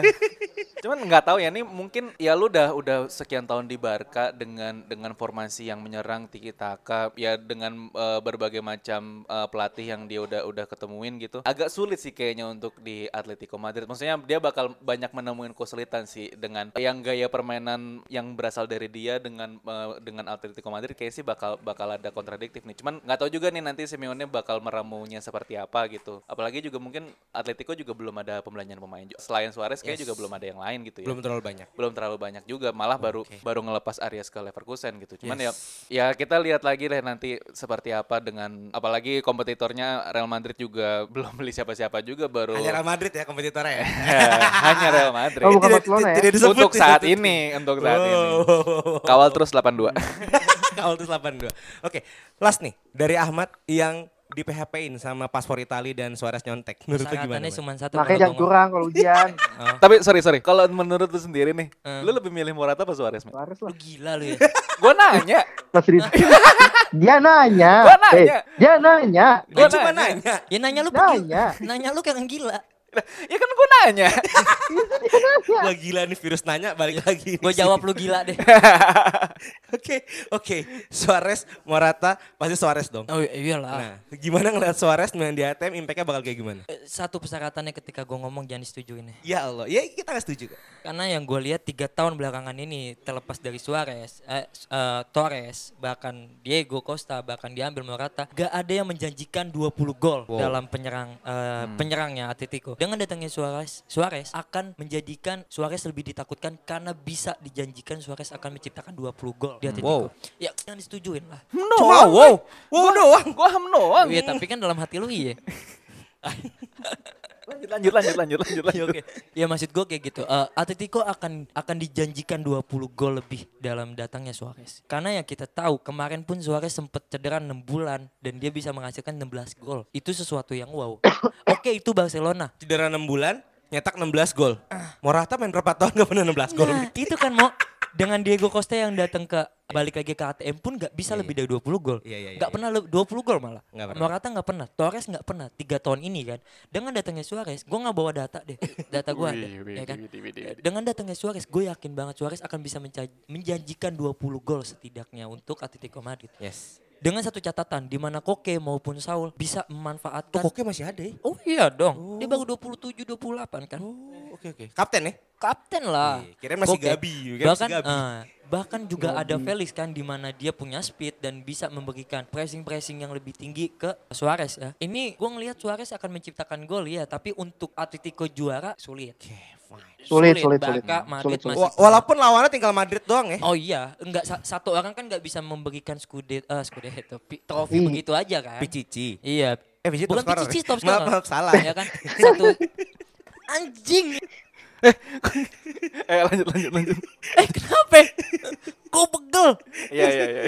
Cuman nggak tahu ya, ini mungkin ya lu udah udah sekian tahun di Barca dengan dengan formasi yang menyerang tiki taka, ya dengan eh, berbagai macam eh, pelatih yang dia udah udah ketemuin gitu. Agak sulit sih kayaknya untuk di Atletico Madrid. Maksudnya dia bakal banyak menemuin kesulitan sih dengan yang gaya permainan yang berasal dari dia dengan eh, dengan Atletico Madrid kayak sih bakal bakal ada kontradiktif nih. Cuman nggak tahu juga nih nanti Simeone bakal meramunya seperti apa gitu. Apalagi juga mungkin Atletico juga belum ada pembelanjaan pemain. juga. Selain Suarez kayak
Yes.
juga belum ada yang lain gitu ya.
Belum terlalu banyak.
belum terlalu banyak juga malah baru
Oke.
baru ngelepas Arias ke Leverkusen gitu. Cuman
Yes.
ya ya kita lihat lagi deh nanti seperti apa dengan apalagi kompetitornya Real Madrid juga belum beli siapa-siapa juga baru
Hanya Real Madrid ya kompetitornya ya.
hanya Real Madrid.
Oh, bukan
Tidak-
Barcelona ya?
tidak disebut
untuk saat ini, untuk saat ini. Kawal terus 82.
Kawal terus 82. Oke, last nih dari Ahmad yang di PHP-in sama paspor Itali dan Suarez nyontek. Menurut lu gimana?
Cuma satu.
Makanya jangan
gua
kurang kalau ujian.
Tapi sorry sorry, kalau menurut lu sendiri nih,
Eh.
lu lebih milih Morata apa Suarez? Mit?
Suarez lah.
Lu gila lu ya.
Gue nanya,
Mas Rizky. dia nanya.
Gua nanya.
Eh, dia nanya.
Gua
Gua
cuma
nanya.
nanya.
Ya nanya lu
Nanya.
Nanya lu kayak gila.
Ya kan gue nanya.
Wah gila nih virus nanya balik lagi.
Gue jawab lu gila deh.
Oke, oke. Suarez, Morata, pasti Suarez dong.
Oh iyalah.
Nah, gimana ngeliat Suarez main di ATM, impact-nya bakal kayak gimana?
Eh, Satu persyaratannya ketika gue ngomong jangan disetujuin ya.
Ya Allah, ya kita nggak setuju kok.
Karena yang gue lihat tiga tahun belakangan ini terlepas dari Suarez, eh, eh, Torres, bahkan Diego Costa, bahkan diambil Morata, gak ada yang menjanjikan 20 gol dalam penyerang eh, penyerangnya Atletico. Dengan datangnya Suarez, Suarez akan menjadikan Suarez lebih ditakutkan karena bisa dijanjikan Suarez akan menciptakan 20 gol di Atletico.
Wow.
Ya jangan disetujuin lah.
Cuma wow, wow doang.
Gue ham doang.
Iya tapi kan dalam hati lu iya.
Lanjut lanjut lanjut lanjut lanjut lanjut.
Oke. Ya maksud gue kayak gitu. Eh, Atletico akan akan dijanjikan 20 gol lebih dalam datangnya Suarez. Karena yang kita tahu kemarin pun Suarez sempat cedera 6 bulan dan dia bisa menghasilkan 16 gol. Itu sesuatu yang wow. Oke itu Barcelona.
Cedera 6 bulan, nyetak 16 gol. Morata main berapa tahun gak pernah 16 gol.
Nah, itu kan mau dengan Diego Costa yang datang ke balik lagi ke ATM pun nggak bisa lebih dari 20 gol.
Iya, iya, iya,
Nggak
iya.
pernah le- 20 gol malah.
Nggak pernah.
Morata nggak pernah, Torres nggak pernah. Tiga tahun ini kan. Dengan datangnya Suarez, gue nggak bawa data deh. Data gue ada, ya kan. Dengan datangnya Suarez, gue yakin banget Suarez akan bisa menjanjikan 20 gol setidaknya untuk Atletico Madrid.
Yes.
Dengan satu catatan, di mana Koke maupun Saul bisa memanfaatkan.
Tuh Koke masih ada ya?
Oh iya dong, dia baru 27 28 kan.
Oh, oke oke. Kapten ya?
Kapten lah.
Iya, kirain masih
Koke.
Gabi, masih
Bahkan
Gabi.
eh, bahkan juga ada Felix kan di mana dia punya speed dan bisa memberikan pressing-pressing yang lebih tinggi ke Suarez ya. Ini gue ngelihat Suarez akan menciptakan gol ya, tapi untuk Atletico juara sulit.
Oke, fine.
Sulit, sulit, sulit.
Barca, Madrid
Sulit, sulit.
masih
Wa- Walaupun lawannya tinggal Madrid doang ya.
Oh iya, enggak sa- satu orang kan nggak bisa memberikan skudet eh Scudetto, pi- trofi
Ih.
begitu aja kan.
Pichichi.
Iya.
Eh, Pichichi
Bukan Pichichi top
Maaf,
scorer.
maaf, salah.
Ya kan? Satu anjing.
Eh lanjut lanjut lanjut.
Eh kenapa? Gue pegel.
Iya iya iya.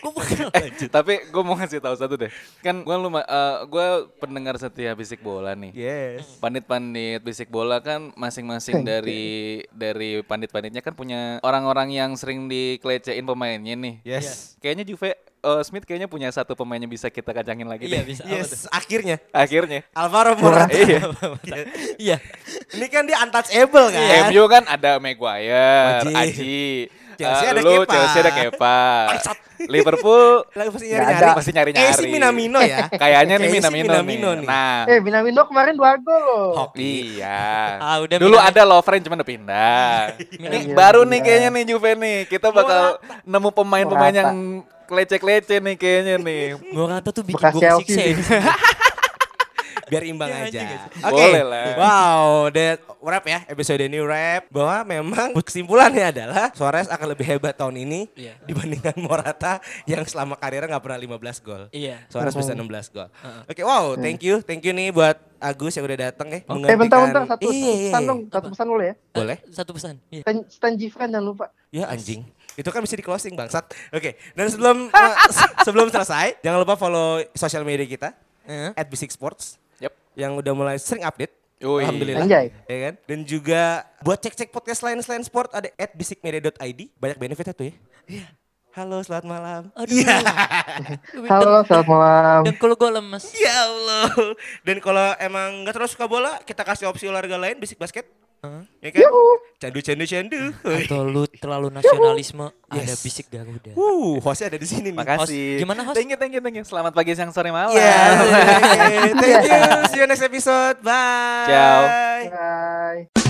Gue.
Eh, tapi gue mau ngasih tahu satu deh. Kan gue luma, gue pendengar setia bisik bola nih.
Yes.
Pandit-pandit bisik bola kan masing-masing dari dari pandit-panditnya kan punya orang-orang yang sering dikelecehin pemainnya nih.
Yes.
Kayaknya Juve eh, Smith kayaknya punya satu pemain yang bisa kita kacangin lagi
Iya
deh.
bisa.
Yes, akhirnya
Akhirnya.
Alvaro Morata.
Iya.
Iya.
Ini kan dia untouchable kan?
Iya, MU kan ada Maguire,
Aji.
Aji.
Chelsea
Eh,
ada
lu
Kepa.
Chelsea ada Kepa. Liverpool
Lagi pasti
Nggak
nyari-nyari.
ada.
Pasti nyari-nyari.
Eh, si Minamino ya.
kayaknya nih Minamino,
Minamino
nih.
nih.
Nah,
Eh, Minamino kemarin dua gol loh.
Hoki.
Iya.
Ah, udah
Dulu
Minamino.
ada Lovren cuman udah pindah. Ini
Iya,
baru
iya.
nih kayaknya nih Juve nih. Kita bakal nemu pemain-pemain yang kelece-kelece nih kayaknya nih.
Morata tuh bikin gue ya.
sih.
Biar imbang
Iya,
aja. Oke.
Boleh lah.
Wow, that wrap ya episode ini wrap bahwa memang kesimpulannya adalah Suarez akan lebih hebat tahun ini
Iya.
dibandingkan Morata yang selama karirnya nggak pernah 15 gol.
Iya.
Suarez bisa 16 gol. Oke, wow, thank you. Thank you nih buat Agus yang udah datang ya.
Eh bentar bentar satu
Iya, iya,
pesan
iya.
dong, satu pesan boleh ya.
Boleh?
Satu pesan. Iya.
Stan, Stan Gifran jangan lupa.
Ya anjing. Itu kan bisa di closing bangsat. Oke, dan sebelum uh, se- sebelum selesai, jangan lupa follow sosial media kita
Eh,
at Basic Sports
Yep.
Yang udah mulai sering update.
Yoi.
Alhamdulillah.
Anjay.
Ya kan? Dan juga buat cek-cek podcast lain selain sport ada at bisikmedia.id. Banyak benefitnya tuh ya. Halo, selamat malam.
Aduh.
Halo, selamat malam.
Dan kalau gue lemes.
Ya Allah. Dan kalau emang nggak terlalu suka bola, kita kasih opsi olahraga lain, bisik basket.
Hah?
Ya kan? Candu, candu, candu.
Atau lu terlalu nasionalisme ada
Yes.
bisik Garuda.
Uh, hostnya ada di sini nih.
Makasih.
Host, gimana, host?
Thank you, thank you, thank you. Selamat pagi, siang, sore, malam.
Oke. thank you. See you next episode. Bye.
Ciao.
Bye.